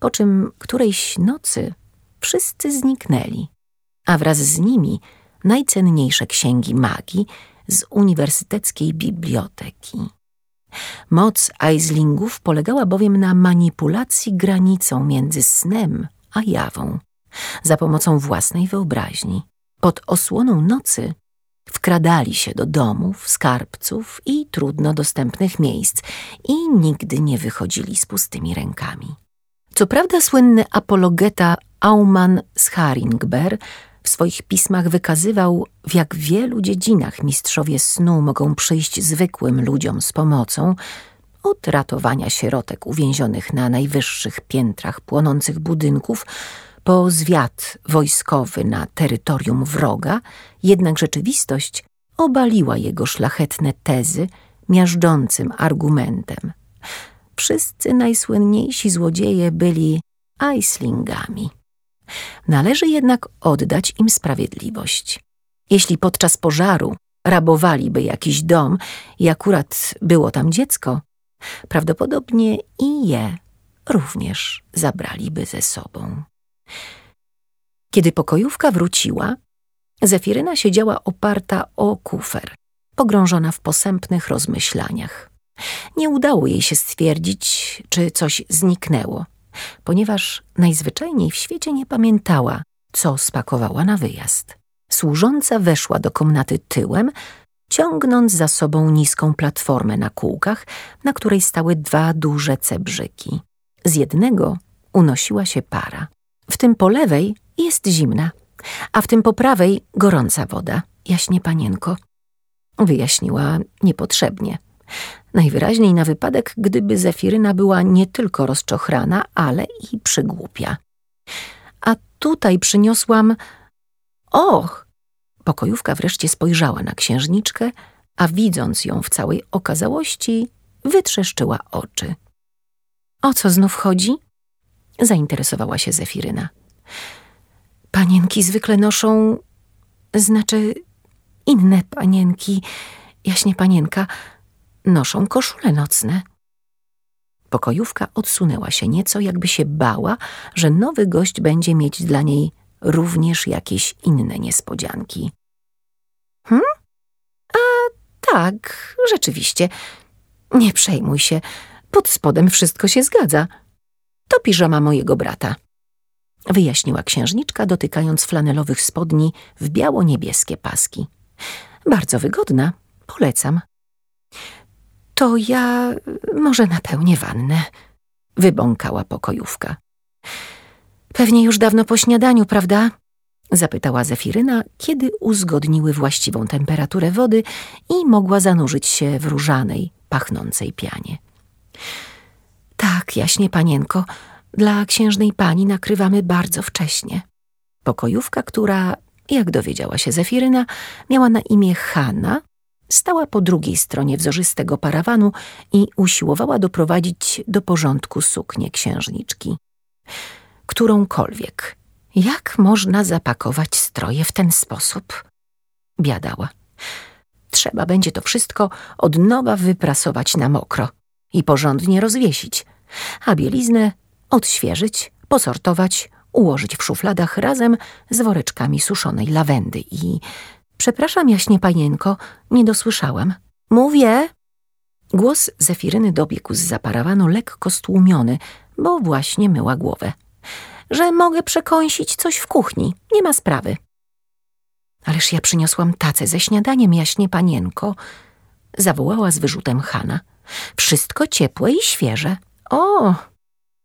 po czym którejś nocy wszyscy zniknęli, a wraz z nimi najcenniejsze księgi magii z uniwersyteckiej biblioteki. Moc Aislingów polegała bowiem na manipulacji granicą między snem a jawą, za pomocą własnej wyobraźni. Pod osłoną nocy wkradali się do domów, skarbców i trudno dostępnych miejsc i nigdy nie wychodzili z pustymi rękami. Co prawda słynny apologeta Auman z Haringber w swoich pismach wykazywał, w jak wielu dziedzinach mistrzowie snu mogą przyjść zwykłym ludziom z pomocą, od ratowania sierotek uwięzionych na najwyższych piętrach płonących budynków, po zwiat wojskowy na terytorium wroga, jednak rzeczywistość obaliła jego szlachetne tezy miażdżącym argumentem. Wszyscy najsłynniejsi złodzieje byli Aislingami. Należy jednak oddać im sprawiedliwość. Jeśli podczas pożaru rabowaliby jakiś dom i akurat było tam dziecko, prawdopodobnie i je również zabraliby ze sobą. Kiedy pokojówka wróciła, Zefiryna siedziała oparta o kufer, pogrążona w posępnych rozmyślaniach. Nie udało jej się stwierdzić, czy coś zniknęło ponieważ najzwyczajniej w świecie nie pamiętała, co spakowała na wyjazd. Służąca weszła do komnaty tyłem, ciągnąc za sobą niską platformę na kółkach, na której stały dwa duże cebrzyki. Z jednego unosiła się para. W tym po lewej jest zimna, a w tym po prawej gorąca woda, jaśnie panienko. Wyjaśniła niepotrzebnie. Najwyraźniej na wypadek, gdyby Zefiryna była nie tylko rozczochrana, ale i przygłupia. A tutaj przyniosłam... Och! Pokojówka wreszcie spojrzała na księżniczkę, a widząc ją w całej okazałości, wytrzeszczyła oczy. O co znów chodzi? Zainteresowała się Zefiryna. Panienki zwykle noszą... Znaczy, inne panienki, jaśnie panienka, noszą koszule nocne. Pokojówka odsunęła się nieco, jakby się bała, że nowy gość będzie mieć dla niej również jakieś inne niespodzianki. Hm? A tak, rzeczywiście. Nie przejmuj się, pod spodem wszystko się zgadza. To piżama mojego brata. Wyjaśniła księżniczka, dotykając flanelowych spodni w biało-niebieskie paski. Bardzo wygodna, polecam. To ja może napełnię wannę, wybąkała pokojówka. Pewnie już dawno po śniadaniu, prawda? Zapytała Zefiryna, kiedy uzgodniły właściwą temperaturę wody i mogła zanurzyć się w różanej, pachnącej pianie. Tak, jaśnie panienko, dla księżnej pani nakrywamy bardzo wcześnie. Pokojówka, która, jak dowiedziała się Zefiryna, miała na imię Hanna, Stała po drugiej stronie wzorzystego parawanu i usiłowała doprowadzić do porządku suknię księżniczki. Którąkolwiek. Jak można zapakować stroje w ten sposób? Biadała. Trzeba będzie to wszystko od nowa wyprasować na mokro i porządnie rozwiesić, a bieliznę odświeżyć, posortować, ułożyć w szufladach razem z woreczkami suszonej lawendy i Przepraszam, jaśnie panienko, nie dosłyszałam. Mówię. Głos Zefiryny dobiegł z zaparawanu lekko stłumiony, bo właśnie myła głowę. Że mogę przekąsić coś w kuchni, nie ma sprawy. Ależ ja przyniosłam tacę ze śniadaniem, jaśnie panienko, zawołała z wyrzutem Hanna. Wszystko ciepłe i świeże. O,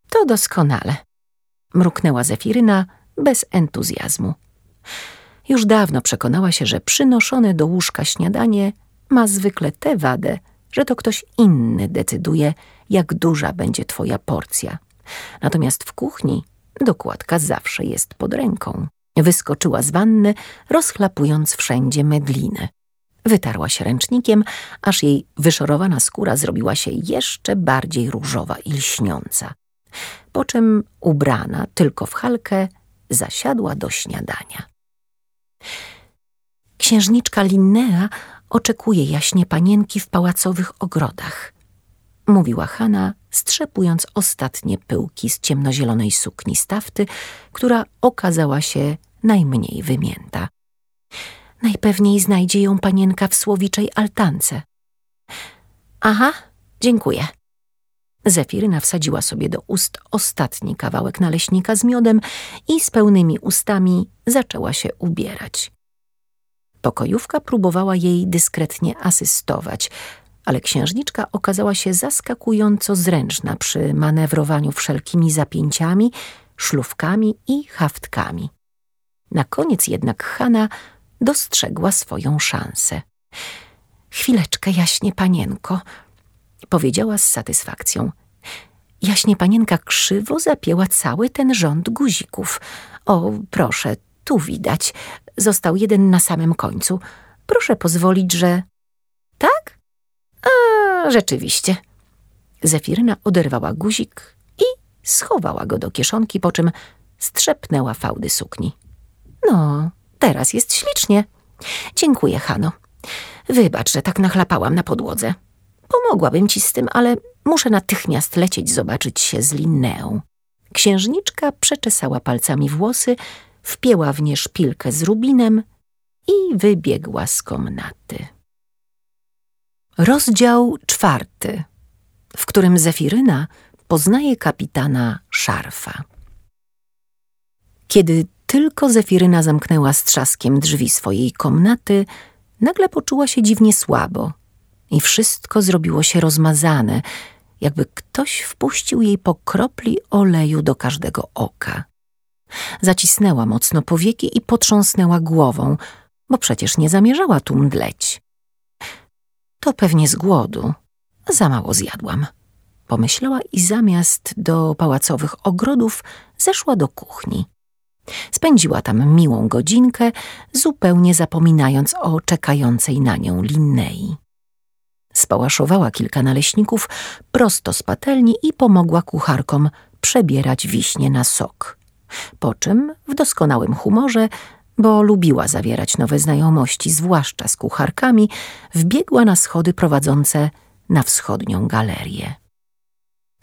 to doskonale, mruknęła Zefiryna bez entuzjazmu. Już dawno przekonała się, że przynoszone do łóżka śniadanie ma zwykle tę wadę, że to ktoś inny decyduje, jak duża będzie twoja porcja. Natomiast w kuchni dokładka zawsze jest pod ręką. Wyskoczyła z wanny, rozchlapując wszędzie medliny. Wytarła się ręcznikiem, aż jej wyszorowana skóra zrobiła się jeszcze bardziej różowa i lśniąca. Po czym ubrana tylko w halkę, zasiadła do śniadania. Księżniczka Linnea oczekuje jaśnie panienki w pałacowych ogrodach. Mówiła Hanna, strzepując ostatnie pyłki z ciemnozielonej sukni stafty, która okazała się najmniej wymięta. Najpewniej znajdzie ją panienka w słowiczej altance. Aha, dziękuję. Zefiryna wsadziła sobie do ust ostatni kawałek naleśnika z miodem i z pełnymi ustami zaczęła się ubierać. Pokojówka próbowała jej dyskretnie asystować, ale księżniczka okazała się zaskakująco zręczna przy manewrowaniu wszelkimi zapięciami, szlufkami i haftkami. Na koniec jednak Hanna dostrzegła swoją szansę. Chwileczkę, jaśnie panienko, powiedziała z satysfakcją. Jaśnie panienka krzywo zapięła cały ten rząd guzików. O, proszę, tu widać. Został jeden na samym końcu. Proszę pozwolić, że... Tak? A, rzeczywiście. Zefiryna oderwała guzik i schowała go do kieszonki, po czym strzepnęła fałdy sukni. No, teraz jest ślicznie. Dziękuję, Hano. Wybacz, że tak nachlapałam na podłodze. Pomogłabym ci z tym, ale muszę natychmiast lecieć zobaczyć się z Linneą. Księżniczka przeczesała palcami włosy, wpięła w nie szpilkę z rubinem i wybiegła z komnaty. Rozdział czwarty, w którym Zefiryna poznaje kapitana Szarfa. Kiedy tylko Zefiryna zamknęła z trzaskiem drzwi swojej komnaty, nagle poczuła się dziwnie słabo i wszystko zrobiło się rozmazane, jakby ktoś wpuścił jej po kropli oleju do każdego oka. Zacisnęła mocno powieki i potrząsnęła głową, bo przecież nie zamierzała tu mdleć. To pewnie z głodu. Za mało zjadłam. Pomyślała i zamiast do pałacowych ogrodów zeszła do kuchni. Spędziła tam miłą godzinkę, zupełnie zapominając o czekającej na nią Linnei. Spałaszowała kilka naleśników prosto z patelni i pomogła kucharkom przebierać wiśnie na sok. Po czym w doskonałym humorze, bo lubiła zawierać nowe znajomości, zwłaszcza z kucharkami, wbiegła na schody prowadzące na wschodnią galerię.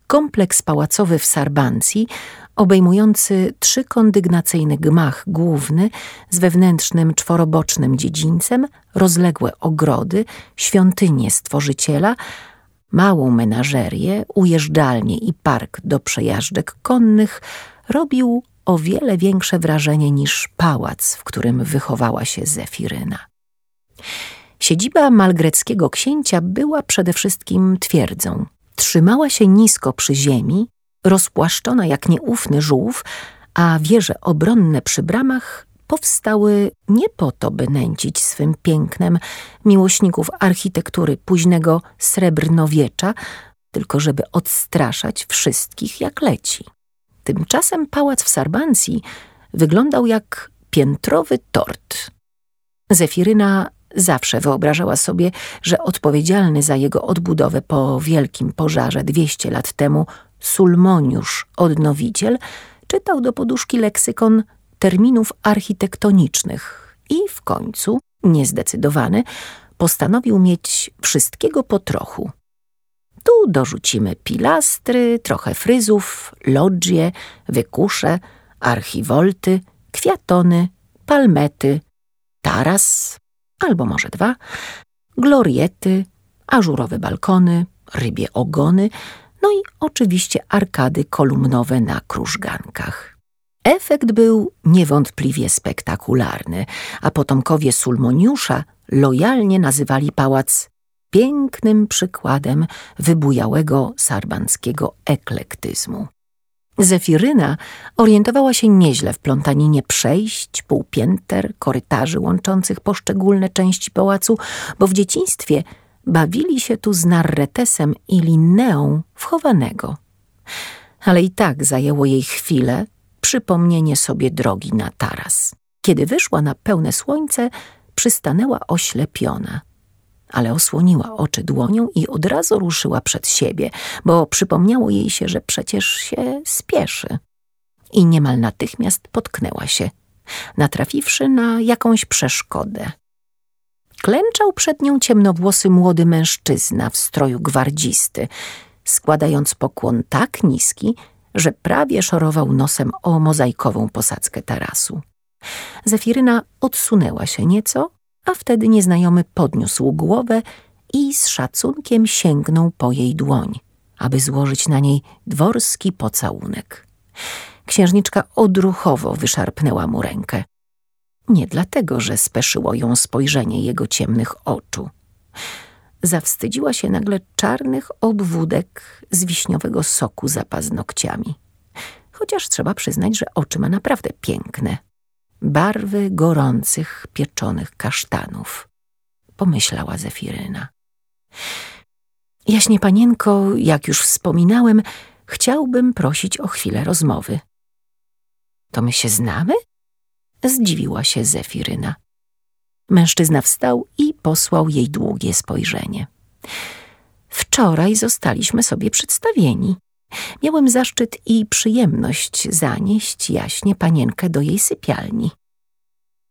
Kompleks pałacowy w Sarbancji obejmujący trzykondygnacyjny gmach główny z wewnętrznym czworobocznym dziedzińcem, rozległe ogrody, świątynię Stworzyciela, małą menażerię, ujeżdżalnię i park do przejażdżek konnych, robił o wiele większe wrażenie niż pałac, w którym wychowała się Zefiryna. Siedziba malgreckiego księcia była przede wszystkim twierdzą. Trzymała się nisko przy ziemi, rozpłaszczona jak nieufny żółw, a wieże obronne przy bramach powstały nie po to, by nęcić swym pięknem miłośników architektury późnego srebrnowiecza, tylko żeby odstraszać wszystkich jak leci. Tymczasem pałac w Sarbancji wyglądał jak piętrowy tort. Zefiryna zawsze wyobrażała sobie, że odpowiedzialny za jego odbudowę po wielkim pożarze dwieście lat temu Sulmoniusz, odnowiciel, czytał do poduszki leksykon terminów architektonicznych i w końcu, niezdecydowany, postanowił mieć wszystkiego po trochu. Tu dorzucimy pilastry, trochę fryzów, lodżie, wykusze, archiwolty, kwiatony, palmety, taras, albo może dwa, gloriety, ażurowe balkony, rybie ogony, no i oczywiście arkady kolumnowe na krużgankach. Efekt był niewątpliwie spektakularny, a potomkowie Sulmoniusza lojalnie nazywali pałac pięknym przykładem wybujałego sarbanckiego eklektyzmu. Zefiryna orientowała się nieźle w plątaninie przejść, półpięter, korytarzy łączących poszczególne części pałacu, bo w dzieciństwie bawili się tu z Narretesem i Linneą wchowanego. Ale i tak zajęło jej chwilę przypomnienie sobie drogi na taras. Kiedy wyszła na pełne słońce, przystanęła oślepiona – ale osłoniła oczy dłonią i od razu ruszyła przed siebie, bo przypomniało jej się, że przecież się spieszy. I niemal natychmiast potknęła się, natrafiwszy na jakąś przeszkodę. Klęczał przed nią ciemnowłosy młody mężczyzna w stroju gwardzisty, składając pokłon tak niski, że prawie szorował nosem o mozaikową posadzkę tarasu. Zefiryna odsunęła się nieco a wtedy nieznajomy podniósł głowę i z szacunkiem sięgnął po jej dłoń, aby złożyć na niej dworski pocałunek. Księżniczka odruchowo wyszarpnęła mu rękę. Nie dlatego, że speszyło ją spojrzenie jego ciemnych oczu. Zawstydziła się nagle czarnych obwódek z wiśniowego soku za paznokciami. Chociaż trzeba przyznać, że oczy ma naprawdę piękne barwy gorących, pieczonych kasztanów, pomyślała Zefiryna. Jaśnie panienko, jak już wspominałem, chciałbym prosić o chwilę rozmowy. To my się znamy? Zdziwiła się Zefiryna. Mężczyzna wstał i posłał jej długie spojrzenie. Wczoraj zostaliśmy sobie przedstawieni. Miałem zaszczyt i przyjemność zanieść jaśnie panienkę do jej sypialni.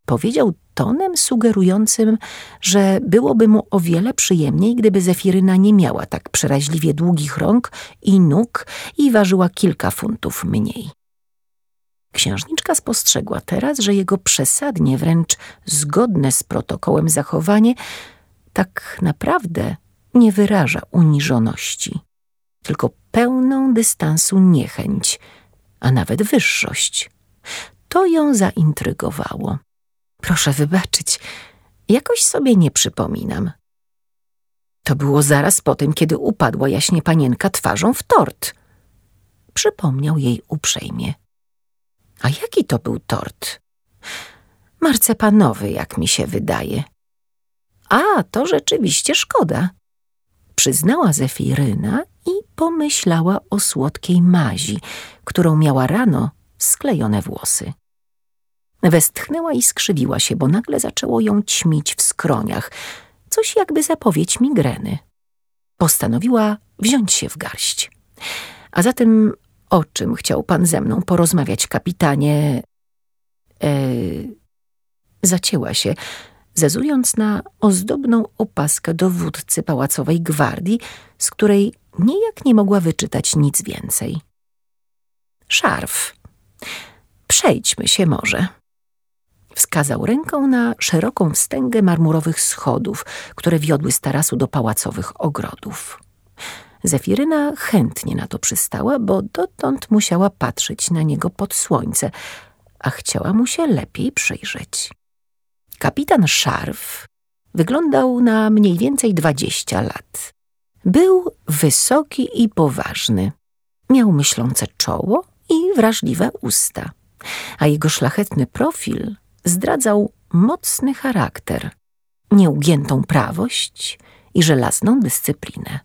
Powiedział tonem sugerującym, że byłoby mu o wiele przyjemniej, gdyby Zefiryna nie miała tak przeraźliwie długich rąk i nóg i ważyła kilka funtów mniej. Księżniczka spostrzegła teraz, że jego przesadnie wręcz zgodne z protokołem zachowanie tak naprawdę nie wyraża uniżoności tylko pełną dystansu niechęć, a nawet wyższość. To ją zaintrygowało. Proszę wybaczyć, jakoś sobie nie przypominam. To było zaraz po tym, kiedy upadła jaśnie panienka twarzą w tort. Przypomniał jej uprzejmie. A jaki to był tort? Marcepanowy, jak mi się wydaje. A, to rzeczywiście szkoda. Przyznała Zefiryna i pomyślała o słodkiej mazi, którą miała rano sklejone włosy. Westchnęła i skrzywiła się, bo nagle zaczęło ją ćmić w skroniach, coś jakby zapowiedź migreny. Postanowiła wziąć się w garść. A zatem o czym chciał pan ze mną porozmawiać, kapitanie? E... Zacięła się, zezując na ozdobną opaskę dowódcy pałacowej gwardii, z której nijak nie mogła wyczytać nic więcej. Szarf. Przejdźmy się może. Wskazał ręką na szeroką wstęgę marmurowych schodów, które wiodły z tarasu do pałacowych ogrodów. Zefiryna chętnie na to przystała, bo dotąd musiała patrzeć na niego pod słońce, a chciała mu się lepiej przyjrzeć. Kapitan Szarf wyglądał na mniej więcej dwadzieścia lat. Był wysoki i poważny. Miał myślące czoło i wrażliwe usta, a jego szlachetny profil zdradzał mocny charakter, nieugiętą prawość i żelazną dyscyplinę.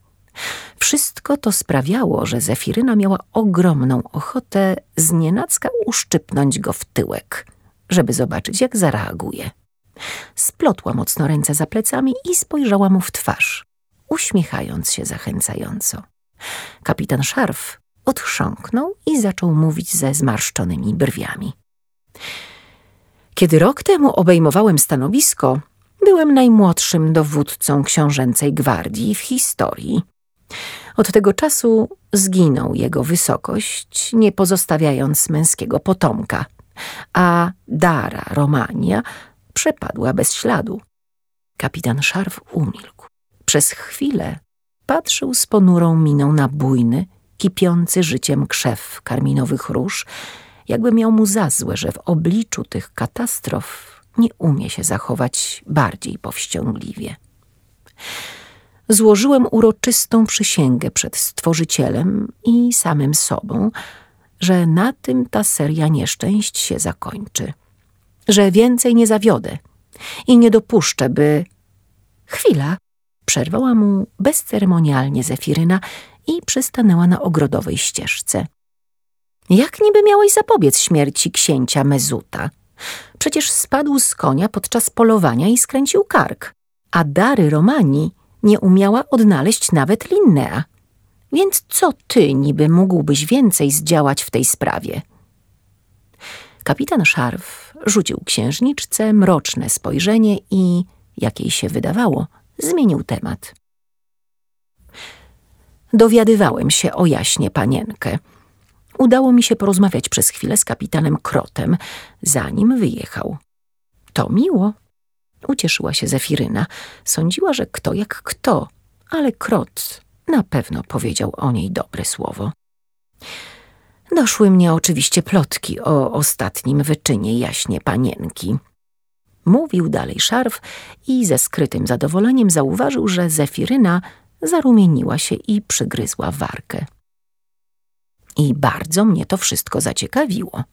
Wszystko to sprawiało, że Zefiryna miała ogromną ochotę znienacka uszczypnąć go w tyłek, żeby zobaczyć, jak zareaguje. Splotła mocno ręce za plecami i spojrzała mu w twarz, uśmiechając się zachęcająco. Kapitan Szarf odchrząknął i zaczął mówić ze zmarszczonymi brwiami. Kiedy rok temu obejmowałem stanowisko, byłem najmłodszym dowódcą książęcej gwardii w historii. Od tego czasu zginął jego wysokość, nie pozostawiając męskiego potomka, a Dara Romania przepadła bez śladu. Kapitan Szarf umilkł. Przez chwilę patrzył z ponurą miną na bujny, kipiący życiem krzew karminowych róż, jakby miał mu za złe, że w obliczu tych katastrof nie umie się zachować bardziej powściągliwie. Złożyłem uroczystą przysięgę przed Stworzycielem i samym sobą, że na tym ta seria nieszczęść się zakończy, że więcej nie zawiodę i nie dopuszczę, by... Chwila! Przerwała mu bezceremonialnie Zefiryna i przystanęła na ogrodowej ścieżce. Jak niby miałeś zapobiec śmierci księcia Mezuta? Przecież spadł z konia podczas polowania i skręcił kark, a Dary Romani nie umiała odnaleźć nawet Linnea. Więc co ty niby mógłbyś więcej zdziałać w tej sprawie? Kapitan Szarf rzucił księżniczce mroczne spojrzenie i, jak jej się wydawało, zmienił temat. Dowiadywałem się o jaśnie panienkę. Udało mi się porozmawiać przez chwilę z kapitanem Krotem, zanim wyjechał. To miło. Ucieszyła się Zefiryna. Sądziła, że kto jak kto, ale Krot na pewno powiedział o niej dobre słowo. Doszły mnie oczywiście plotki o ostatnim wyczynie jaśnie panienki. Mówił dalej szarf i ze skrytym zadowoleniem zauważył, że Zefiryna zarumieniła się i przygryzła warkę. I bardzo mnie to wszystko zaciekawiło.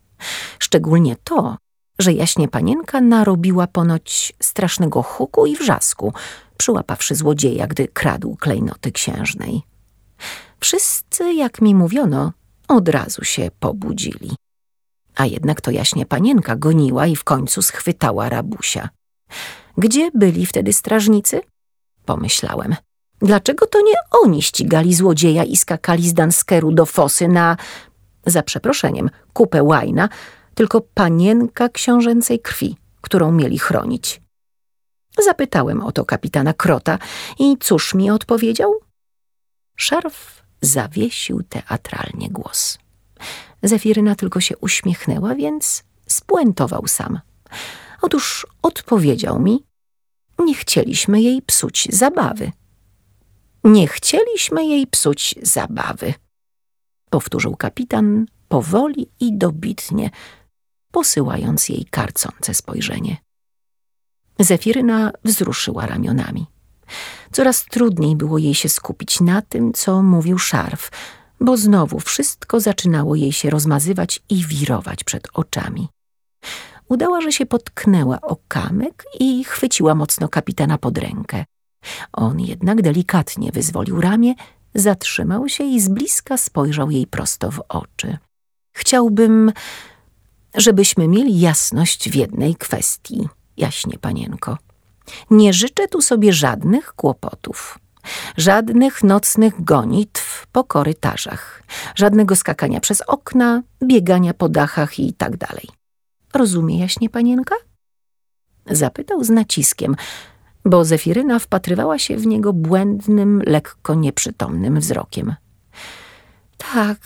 Szczególnie to, że jaśnie panienka narobiła ponoć strasznego huku i wrzasku, przyłapawszy złodzieja, gdy kradł klejnoty księżnej. Wszyscy, jak mi mówiono, od razu się pobudzili. A jednak to jaśnie panienka goniła i w końcu schwytała rabusia. Gdzie byli wtedy strażnicy? Pomyślałem. Dlaczego to nie oni ścigali złodzieja i skakali z Danskeru do fosy na, za przeproszeniem, kupę łajna, tylko panienka książęcej krwi, którą mieli chronić? Zapytałem o to kapitana Krota i cóż mi odpowiedział? Szarf zawiesił teatralnie głos. Zefiryna tylko się uśmiechnęła, więc spuentował sam. Otóż odpowiedział mi, nie chcieliśmy jej psuć zabawy. Nie chcieliśmy jej psuć zabawy, powtórzył kapitan powoli i dobitnie, posyłając jej karcące spojrzenie. Zefiryna wzruszyła ramionami. Coraz trudniej było jej się skupić na tym, co mówił szarf, bo znowu wszystko zaczynało jej się rozmazywać i wirować przed oczami. Udała, że się potknęła o kamyk i chwyciła mocno kapitana pod rękę. On jednak delikatnie wyzwolił ramię, zatrzymał się i z bliska spojrzał jej prosto w oczy. Chciałbym, żebyśmy mieli jasność w jednej kwestii, jaśnie panienko. Nie życzę tu sobie żadnych kłopotów. Żadnych nocnych gonitw po korytarzach, żadnego skakania przez okna, biegania po dachach i tak dalej. Rozumie jaśnie panienka? Zapytał z naciskiem, bo Zefiryna wpatrywała się w niego błędnym, lekko nieprzytomnym wzrokiem. Tak,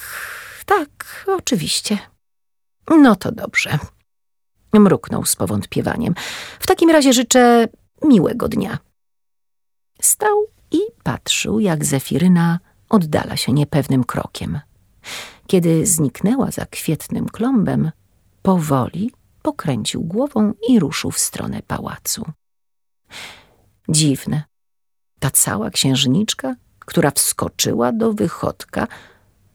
tak, oczywiście. No to dobrze. Mruknął z powątpiewaniem. W takim razie życzę miłego dnia. Stał i patrzył, jak Zefiryna oddala się niepewnym krokiem. Kiedy zniknęła za kwietnym klombem, powoli pokręcił głową i ruszył w stronę pałacu. Dziwne. Ta cała księżniczka, która wskoczyła do wychodka,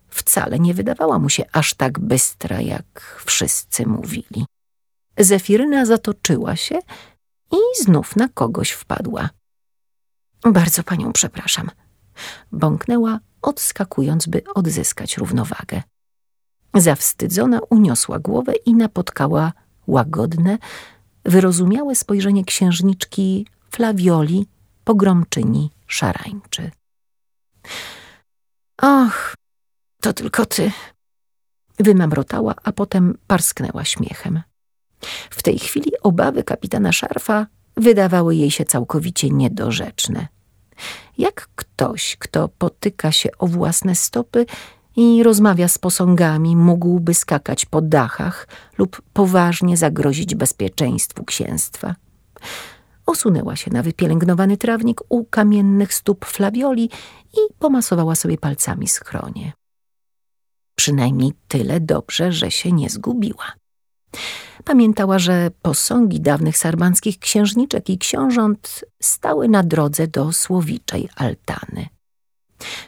wcale nie wydawała mu się aż tak bystra, jak wszyscy mówili. Zefiryna zatoczyła się i znów na kogoś wpadła. Bardzo panią przepraszam. Bąknęła, odskakując, by odzyskać równowagę. Zawstydzona uniosła głowę i napotkała łagodne, wyrozumiałe spojrzenie księżniczki Flawioli, pogromczyni szarańczy. Och, to tylko ty, wymamrotała, a potem parsknęła śmiechem. W tej chwili obawy kapitana Szarfa wydawały jej się całkowicie niedorzeczne. Jak ktoś, kto potyka się o własne stopy i rozmawia z posągami, mógłby skakać po dachach lub poważnie zagrozić bezpieczeństwu księstwa? osunęła się na wypielęgnowany trawnik u kamiennych stóp flawioli i pomasowała sobie palcami schronie. Przynajmniej tyle dobrze, że się nie zgubiła. Pamiętała, że posągi dawnych sarbanskich księżniczek i książąt stały na drodze do słowiczej altany.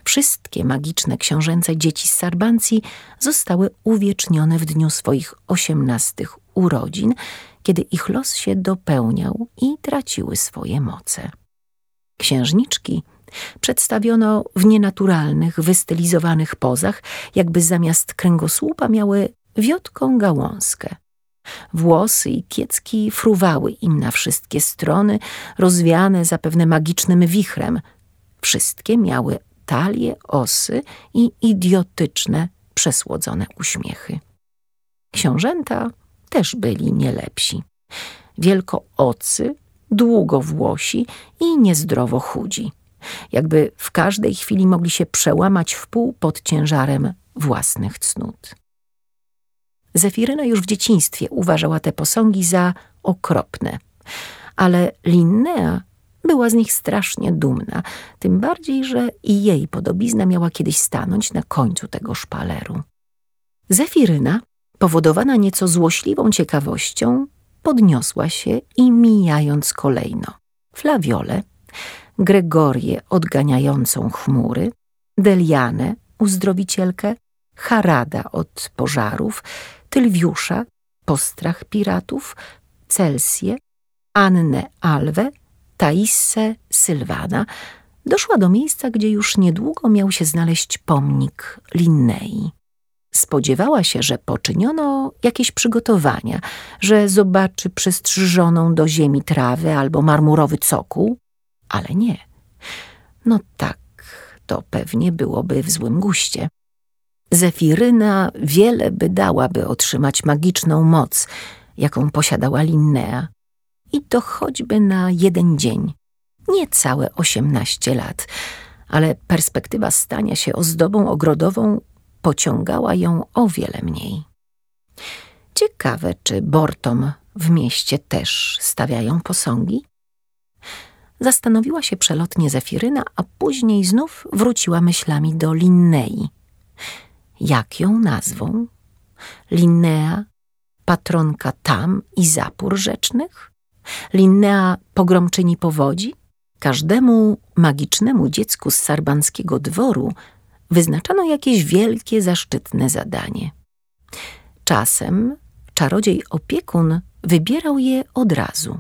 Wszystkie magiczne książęce dzieci z Sarbancji zostały uwiecznione w dniu swoich osiemnastych urodzin, kiedy ich los się dopełniał i traciły swoje moce. Księżniczki przedstawiono w nienaturalnych, wystylizowanych pozach, jakby zamiast kręgosłupa miały wiotką gałązkę. Włosy i kiecki fruwały im na wszystkie strony, rozwiane zapewne magicznym wichrem. Wszystkie miały talie, osy i idiotyczne, przesłodzone uśmiechy. Książęta też byli nie lepsi. Wielkoocy, długowłosi i niezdrowo chudzi. Jakby w każdej chwili mogli się przełamać w pół pod ciężarem własnych cnót. Zefiryna już w dzieciństwie uważała te posągi za okropne, ale Linnea była z nich strasznie dumna, tym bardziej, że i jej podobizna miała kiedyś stanąć na końcu tego szpaleru. Zefiryna, powodowana nieco złośliwą ciekawością, podniosła się i mijając kolejno Flawiole, Gregorię odganiającą chmury, Delianę, uzdrowicielkę, Harada od pożarów, Tylwiusza, postrach piratów, Celsję, Annę Alwę, Taissę Sylwana, doszła do miejsca, gdzie już niedługo miał się znaleźć pomnik Linnei. Spodziewała się, że poczyniono jakieś przygotowania, że zobaczy przystrzyżoną do ziemi trawę albo marmurowy cokół, ale nie. No tak, to pewnie byłoby w złym guście. Zefiryna wiele by dała, by otrzymać magiczną moc, jaką posiadała Linnea. I to choćby na jeden dzień, nie całe osiemnaście lat, ale perspektywa stania się ozdobą ogrodową pociągała ją o wiele mniej. Ciekawe, czy Bortom w mieście też stawiają posągi? Zastanowiła się przelotnie Zefiryna, a później znów wróciła myślami do Linnei. Jak ją nazwą? Linnea, patronka tam i zapór rzecznych? Linnea, pogromczyni powodzi? Każdemu magicznemu dziecku z sarbanskiego dworu wyznaczano jakieś wielkie, zaszczytne zadanie. Czasem czarodziej opiekun wybierał je od razu.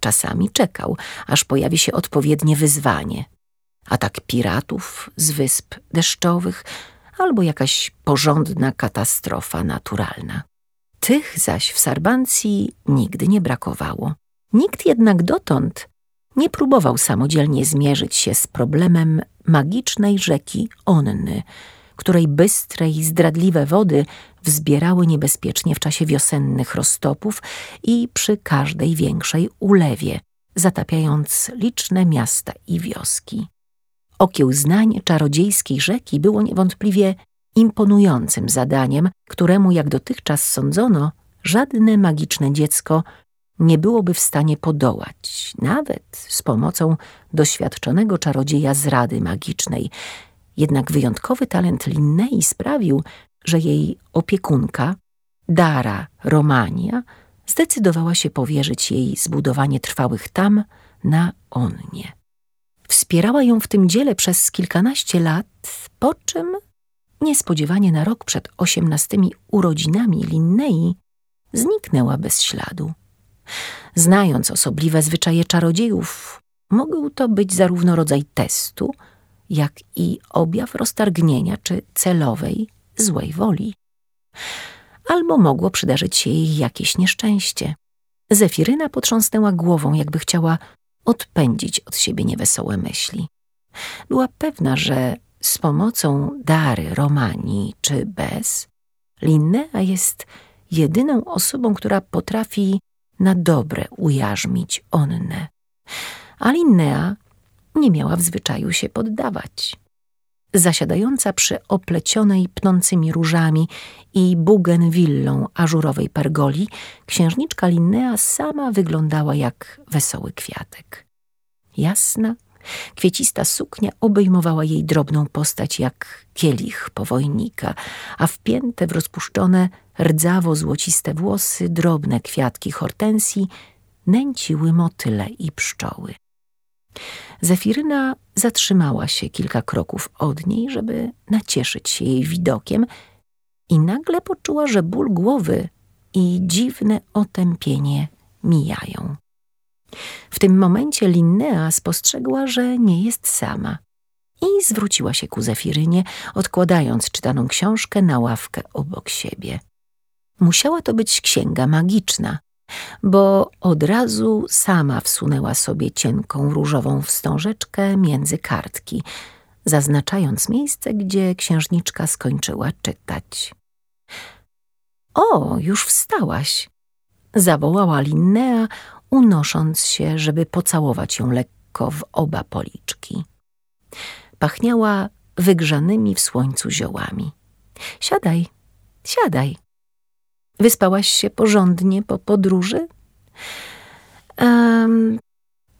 Czasami czekał, aż pojawi się odpowiednie wyzwanie. Atak piratów z wysp deszczowych albo jakaś porządna katastrofa naturalna. Tych zaś w Sarbancji nigdy nie brakowało. Nikt jednak dotąd nie próbował samodzielnie zmierzyć się z problemem magicznej rzeki Onny, której bystre i zdradliwe wody wzbierały niebezpiecznie w czasie wiosennych roztopów i przy każdej większej ulewie, zatapiając liczne miasta i wioski. Okiełznanie czarodziejskiej rzeki było niewątpliwie imponującym zadaniem, któremu jak dotychczas sądzono, żadne magiczne dziecko nie byłoby w stanie podołać, nawet z pomocą doświadczonego czarodzieja z Rady Magicznej. Jednak wyjątkowy talent Linnei sprawił, że jej opiekunka, Dara Romania, zdecydowała się powierzyć jej zbudowanie trwałych tam na Onnie. Wspierała ją w tym dziele przez kilkanaście lat, po czym niespodziewanie na rok przed osiemnastymi urodzinami Linnei zniknęła bez śladu. Znając osobliwe zwyczaje czarodziejów, mógł to być zarówno rodzaj testu, jak i objaw roztargnienia czy celowej, złej woli. Albo mogło przydarzyć się jej jakieś nieszczęście. Zefiryna potrząsnęła głową, jakby chciała odpędzić od siebie niewesołe myśli. Była pewna, że z pomocą dary Romanii czy bez, Linnea jest jedyną osobą, która potrafi na dobre ujarzmić Onnę. A Linnea nie miała w zwyczaju się poddawać. Zasiadająca przy oplecionej pnącymi różami i bugenwillą ażurowej pergoli, księżniczka Linnea sama wyglądała jak wesoły kwiatek. Jasna, kwiecista suknia obejmowała jej drobną postać jak kielich powojnika, a wpięte w rozpuszczone, rdzawo-złociste włosy drobne kwiatki hortensji nęciły motyle i pszczoły. Zefiryna zatrzymała się kilka kroków od niej, żeby nacieszyć się jej widokiem i nagle poczuła, że ból głowy i dziwne otępienie mijają. W tym momencie Linnea spostrzegła, że nie jest sama i zwróciła się ku Zefirynie, odkładając czytaną książkę na ławkę obok siebie. Musiała to być księga magiczna, bo od razu sama wsunęła sobie cienką różową wstążeczkę między kartki, zaznaczając miejsce, gdzie księżniczka skończyła czytać. O, już wstałaś! zawołała Linnea, unosząc się, żeby pocałować ją lekko w oba policzki. Pachniała wygrzanymi w słońcu ziołami. Siadaj, siadaj. Wyspałaś się porządnie po podróży?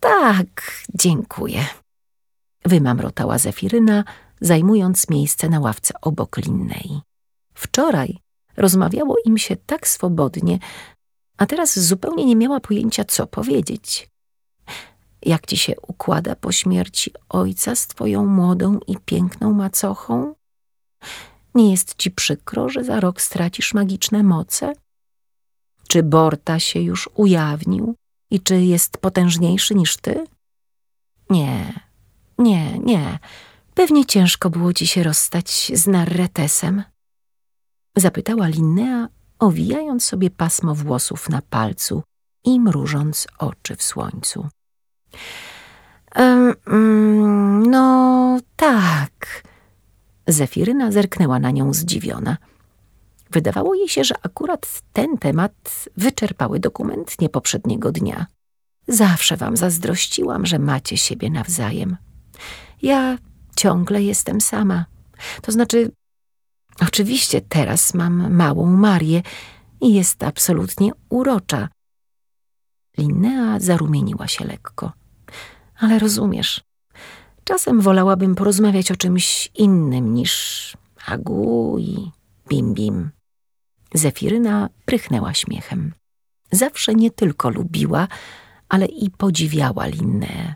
Tak, dziękuję. Wymamrotała Zefiryna, zajmując miejsce na ławce obok Linnei. Wczoraj rozmawiało im się tak swobodnie, a teraz zupełnie nie miała pojęcia, co powiedzieć. Jak ci się układa po śmierci ojca z twoją młodą i piękną macochą? Nie jest ci przykro, że za rok stracisz magiczne moce? Czy Borta się już ujawnił i czy jest potężniejszy niż ty? Nie, nie, nie. Pewnie ciężko było ci się rozstać z Narretesem. Zapytała Linnea, owijając sobie pasmo włosów na palcu i mrużąc oczy w słońcu. Um, no tak, Zefiryna zerknęła na nią zdziwiona. Wydawało jej się, że akurat ten temat wyczerpały dokumentnie poprzedniego dnia. Zawsze wam zazdrościłam, że macie siebie nawzajem. Ja ciągle jestem sama. To znaczy, oczywiście teraz mam małą Marię i jest absolutnie urocza. Linnea zarumieniła się lekko. Ale rozumiesz, Czasem wolałabym porozmawiać o czymś innym niż Agu i Bim Bim. Zefiryna prychnęła śmiechem. Zawsze nie tylko lubiła, ale i podziwiała Linnę.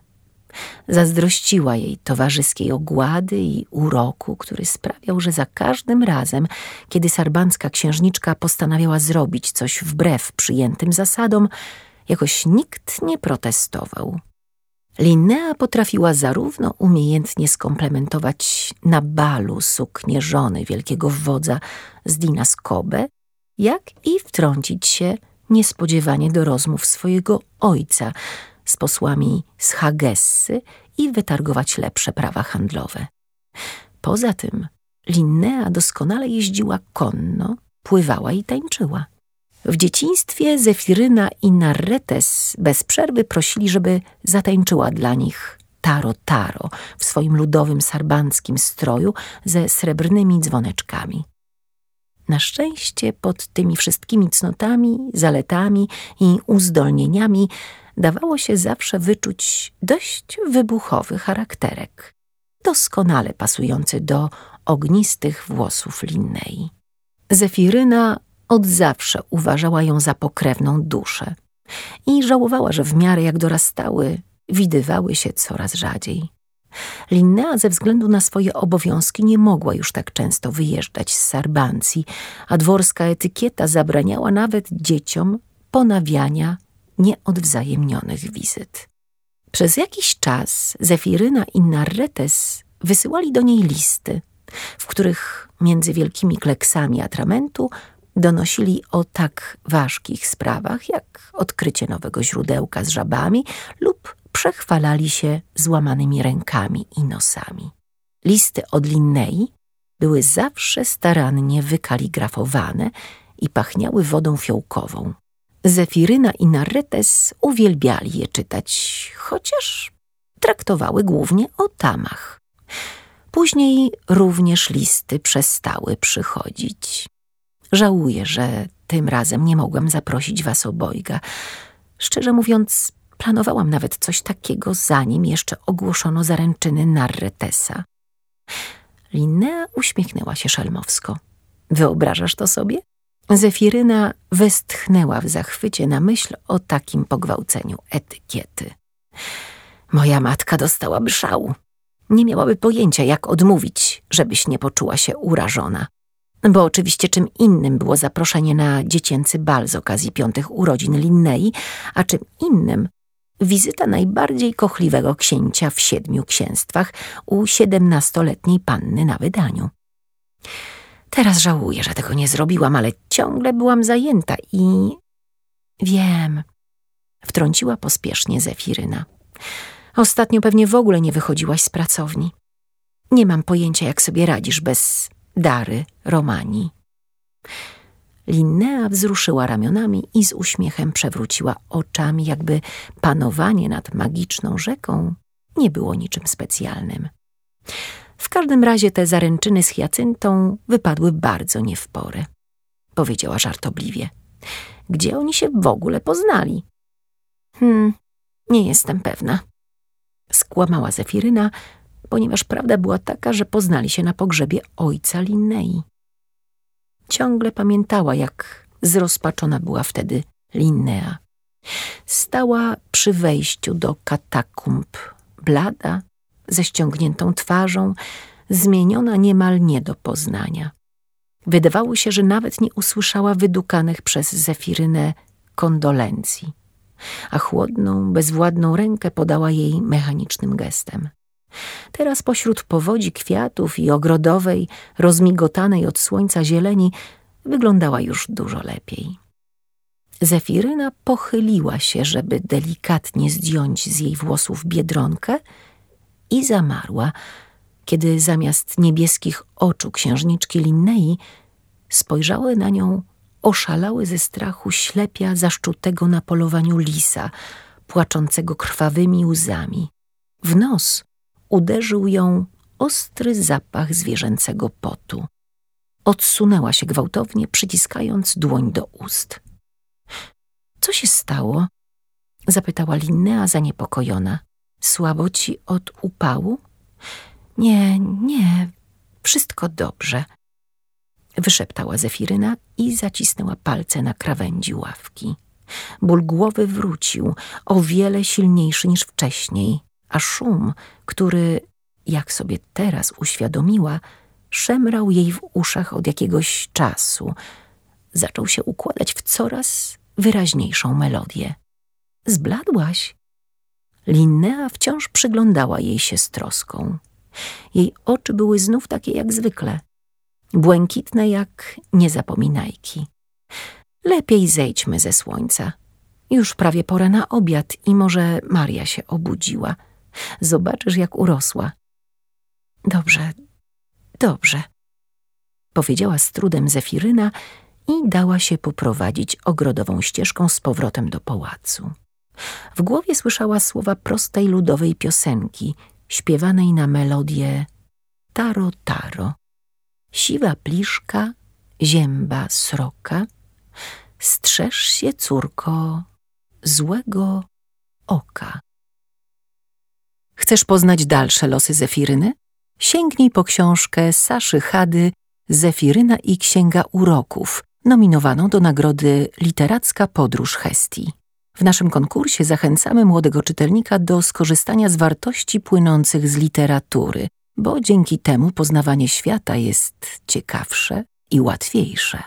Zazdrościła jej towarzyskiej ogłady i uroku, który sprawiał, że za każdym razem, kiedy sarbancka księżniczka postanawiała zrobić coś wbrew przyjętym zasadom, jakoś nikt nie protestował. Linnea potrafiła zarówno umiejętnie skomplementować na balu suknię żony wielkiego wodza z Dina Skobe, jak i wtrącić się niespodziewanie do rozmów swojego ojca z posłami z Hagessy i wytargować lepsze prawa handlowe. Poza tym Linnea doskonale jeździła konno, pływała i tańczyła. W dzieciństwie Zefiryna i Narretes bez przerwy prosili, żeby zatańczyła dla nich taro taro w swoim ludowym sarbanckim stroju ze srebrnymi dzwoneczkami. Na szczęście pod tymi wszystkimi cnotami, zaletami i uzdolnieniami dawało się zawsze wyczuć dość wybuchowy charakterek, doskonale pasujący do ognistych włosów Linnei. Zefiryna od zawsze uważała ją za pokrewną duszę i żałowała, że w miarę jak dorastały, widywały się coraz rzadziej. Linnea ze względu na swoje obowiązki nie mogła już tak często wyjeżdżać z Sarbancji, a dworska etykieta zabraniała nawet dzieciom ponawiania nieodwzajemnionych wizyt. Przez jakiś czas Zefiryna i Narretes wysyłali do niej listy, w których między wielkimi kleksami atramentu donosili o tak ważkich sprawach jak odkrycie nowego źródełka z żabami lub przechwalali się złamanymi rękami i nosami. Listy od Linnei były zawsze starannie wykaligrafowane i pachniały wodą fiołkową. Zefiryna i Narretes uwielbiali je czytać, chociaż traktowały głównie o tamach. Później również listy przestały przychodzić. Żałuję, że tym razem nie mogłam zaprosić was obojga. Szczerze mówiąc, planowałam nawet coś takiego, zanim jeszcze ogłoszono zaręczyny Narretesa. Linnea uśmiechnęła się szelmowsko. Wyobrażasz to sobie? Zefiryna westchnęła w zachwycie na myśl o takim pogwałceniu etykiety. Moja matka dostałaby szału. Nie miałaby pojęcia, jak odmówić, żebyś nie poczuła się urażona. Bo oczywiście czym innym było zaproszenie na dziecięcy bal z okazji piątych urodzin Linnei, a czym innym wizyta najbardziej kochliwego księcia w siedmiu księstwach u siedemnastoletniej panny na wydaniu. Teraz żałuję, że tego nie zrobiłam, ale ciągle byłam zajęta i... Wiem, wtrąciła pospiesznie Zefiryna. Ostatnio pewnie w ogóle nie wychodziłaś z pracowni. Nie mam pojęcia, jak sobie radzisz bez Dary Romani. Linnea wzruszyła ramionami i z uśmiechem przewróciła oczami, jakby panowanie nad magiczną rzeką nie było niczym specjalnym. W każdym razie te zaręczyny z Hiacyntą wypadły bardzo nie w porę, powiedziała żartobliwie. Gdzie oni się w ogóle poznali? Hmm, nie jestem pewna. Skłamała Zefiryna, ponieważ prawda była taka, że poznali się na pogrzebie ojca Linnei. Ciągle pamiętała, jak zrozpaczona była wtedy Linnea. Stała przy wejściu do katakumb, blada, ze ściągniętą twarzą, zmieniona niemal nie do poznania. Wydawało się, że nawet nie usłyszała wydukanych przez Zefirynę kondolencji, a chłodną, bezwładną rękę podała jej mechanicznym gestem. Teraz pośród powodzi kwiatów i ogrodowej, rozmigotanej od słońca zieleni wyglądała już dużo lepiej. Zefiryna pochyliła się, żeby delikatnie zdjąć z jej włosów biedronkę i zamarła, kiedy zamiast niebieskich oczu księżniczki Linnei spojrzały na nią oszalały ze strachu ślepia zaszczutego na polowaniu lisa, płaczącego krwawymi łzami. W nos uderzył ją ostry zapach zwierzęcego potu. Odsunęła się gwałtownie, przyciskając dłoń do ust. Co się stało? zapytała Linnea zaniepokojona. Słabo ci od upału? Nie, nie, wszystko dobrze. Wyszeptała Zefiryna i zacisnęła palce na krawędzi ławki. Ból głowy wrócił, o wiele silniejszy niż wcześniej a szum, który, jak sobie teraz uświadomiła, szemrał jej w uszach od jakiegoś czasu, zaczął się układać w coraz wyraźniejszą melodię. Zbladłaś? Linnea wciąż przyglądała jej się z troską. Jej oczy były znów takie jak zwykle, błękitne jak niezapominajki. Lepiej zejdźmy ze słońca. Już prawie pora na obiad i może Maria się obudziła – Zobaczysz, jak urosła. Dobrze, dobrze, powiedziała z trudem Zefiryna i dała się poprowadzić ogrodową ścieżką z powrotem do pałacu. W głowie słyszała słowa prostej ludowej piosenki, śpiewanej na melodię Taro Taro. Siwa pliszka, zięba sroka, strzeż się, córko, złego oka. Chcesz poznać dalsze losy Zefiryny? Sięgnij po książkę Saszy Hady Zefiryna i Księga Uroków, nominowaną do nagrody Literacka Podróż Hestii. W naszym konkursie zachęcamy młodego czytelnika do skorzystania z wartości płynących z literatury, bo dzięki temu poznawanie świata jest ciekawsze i łatwiejsze.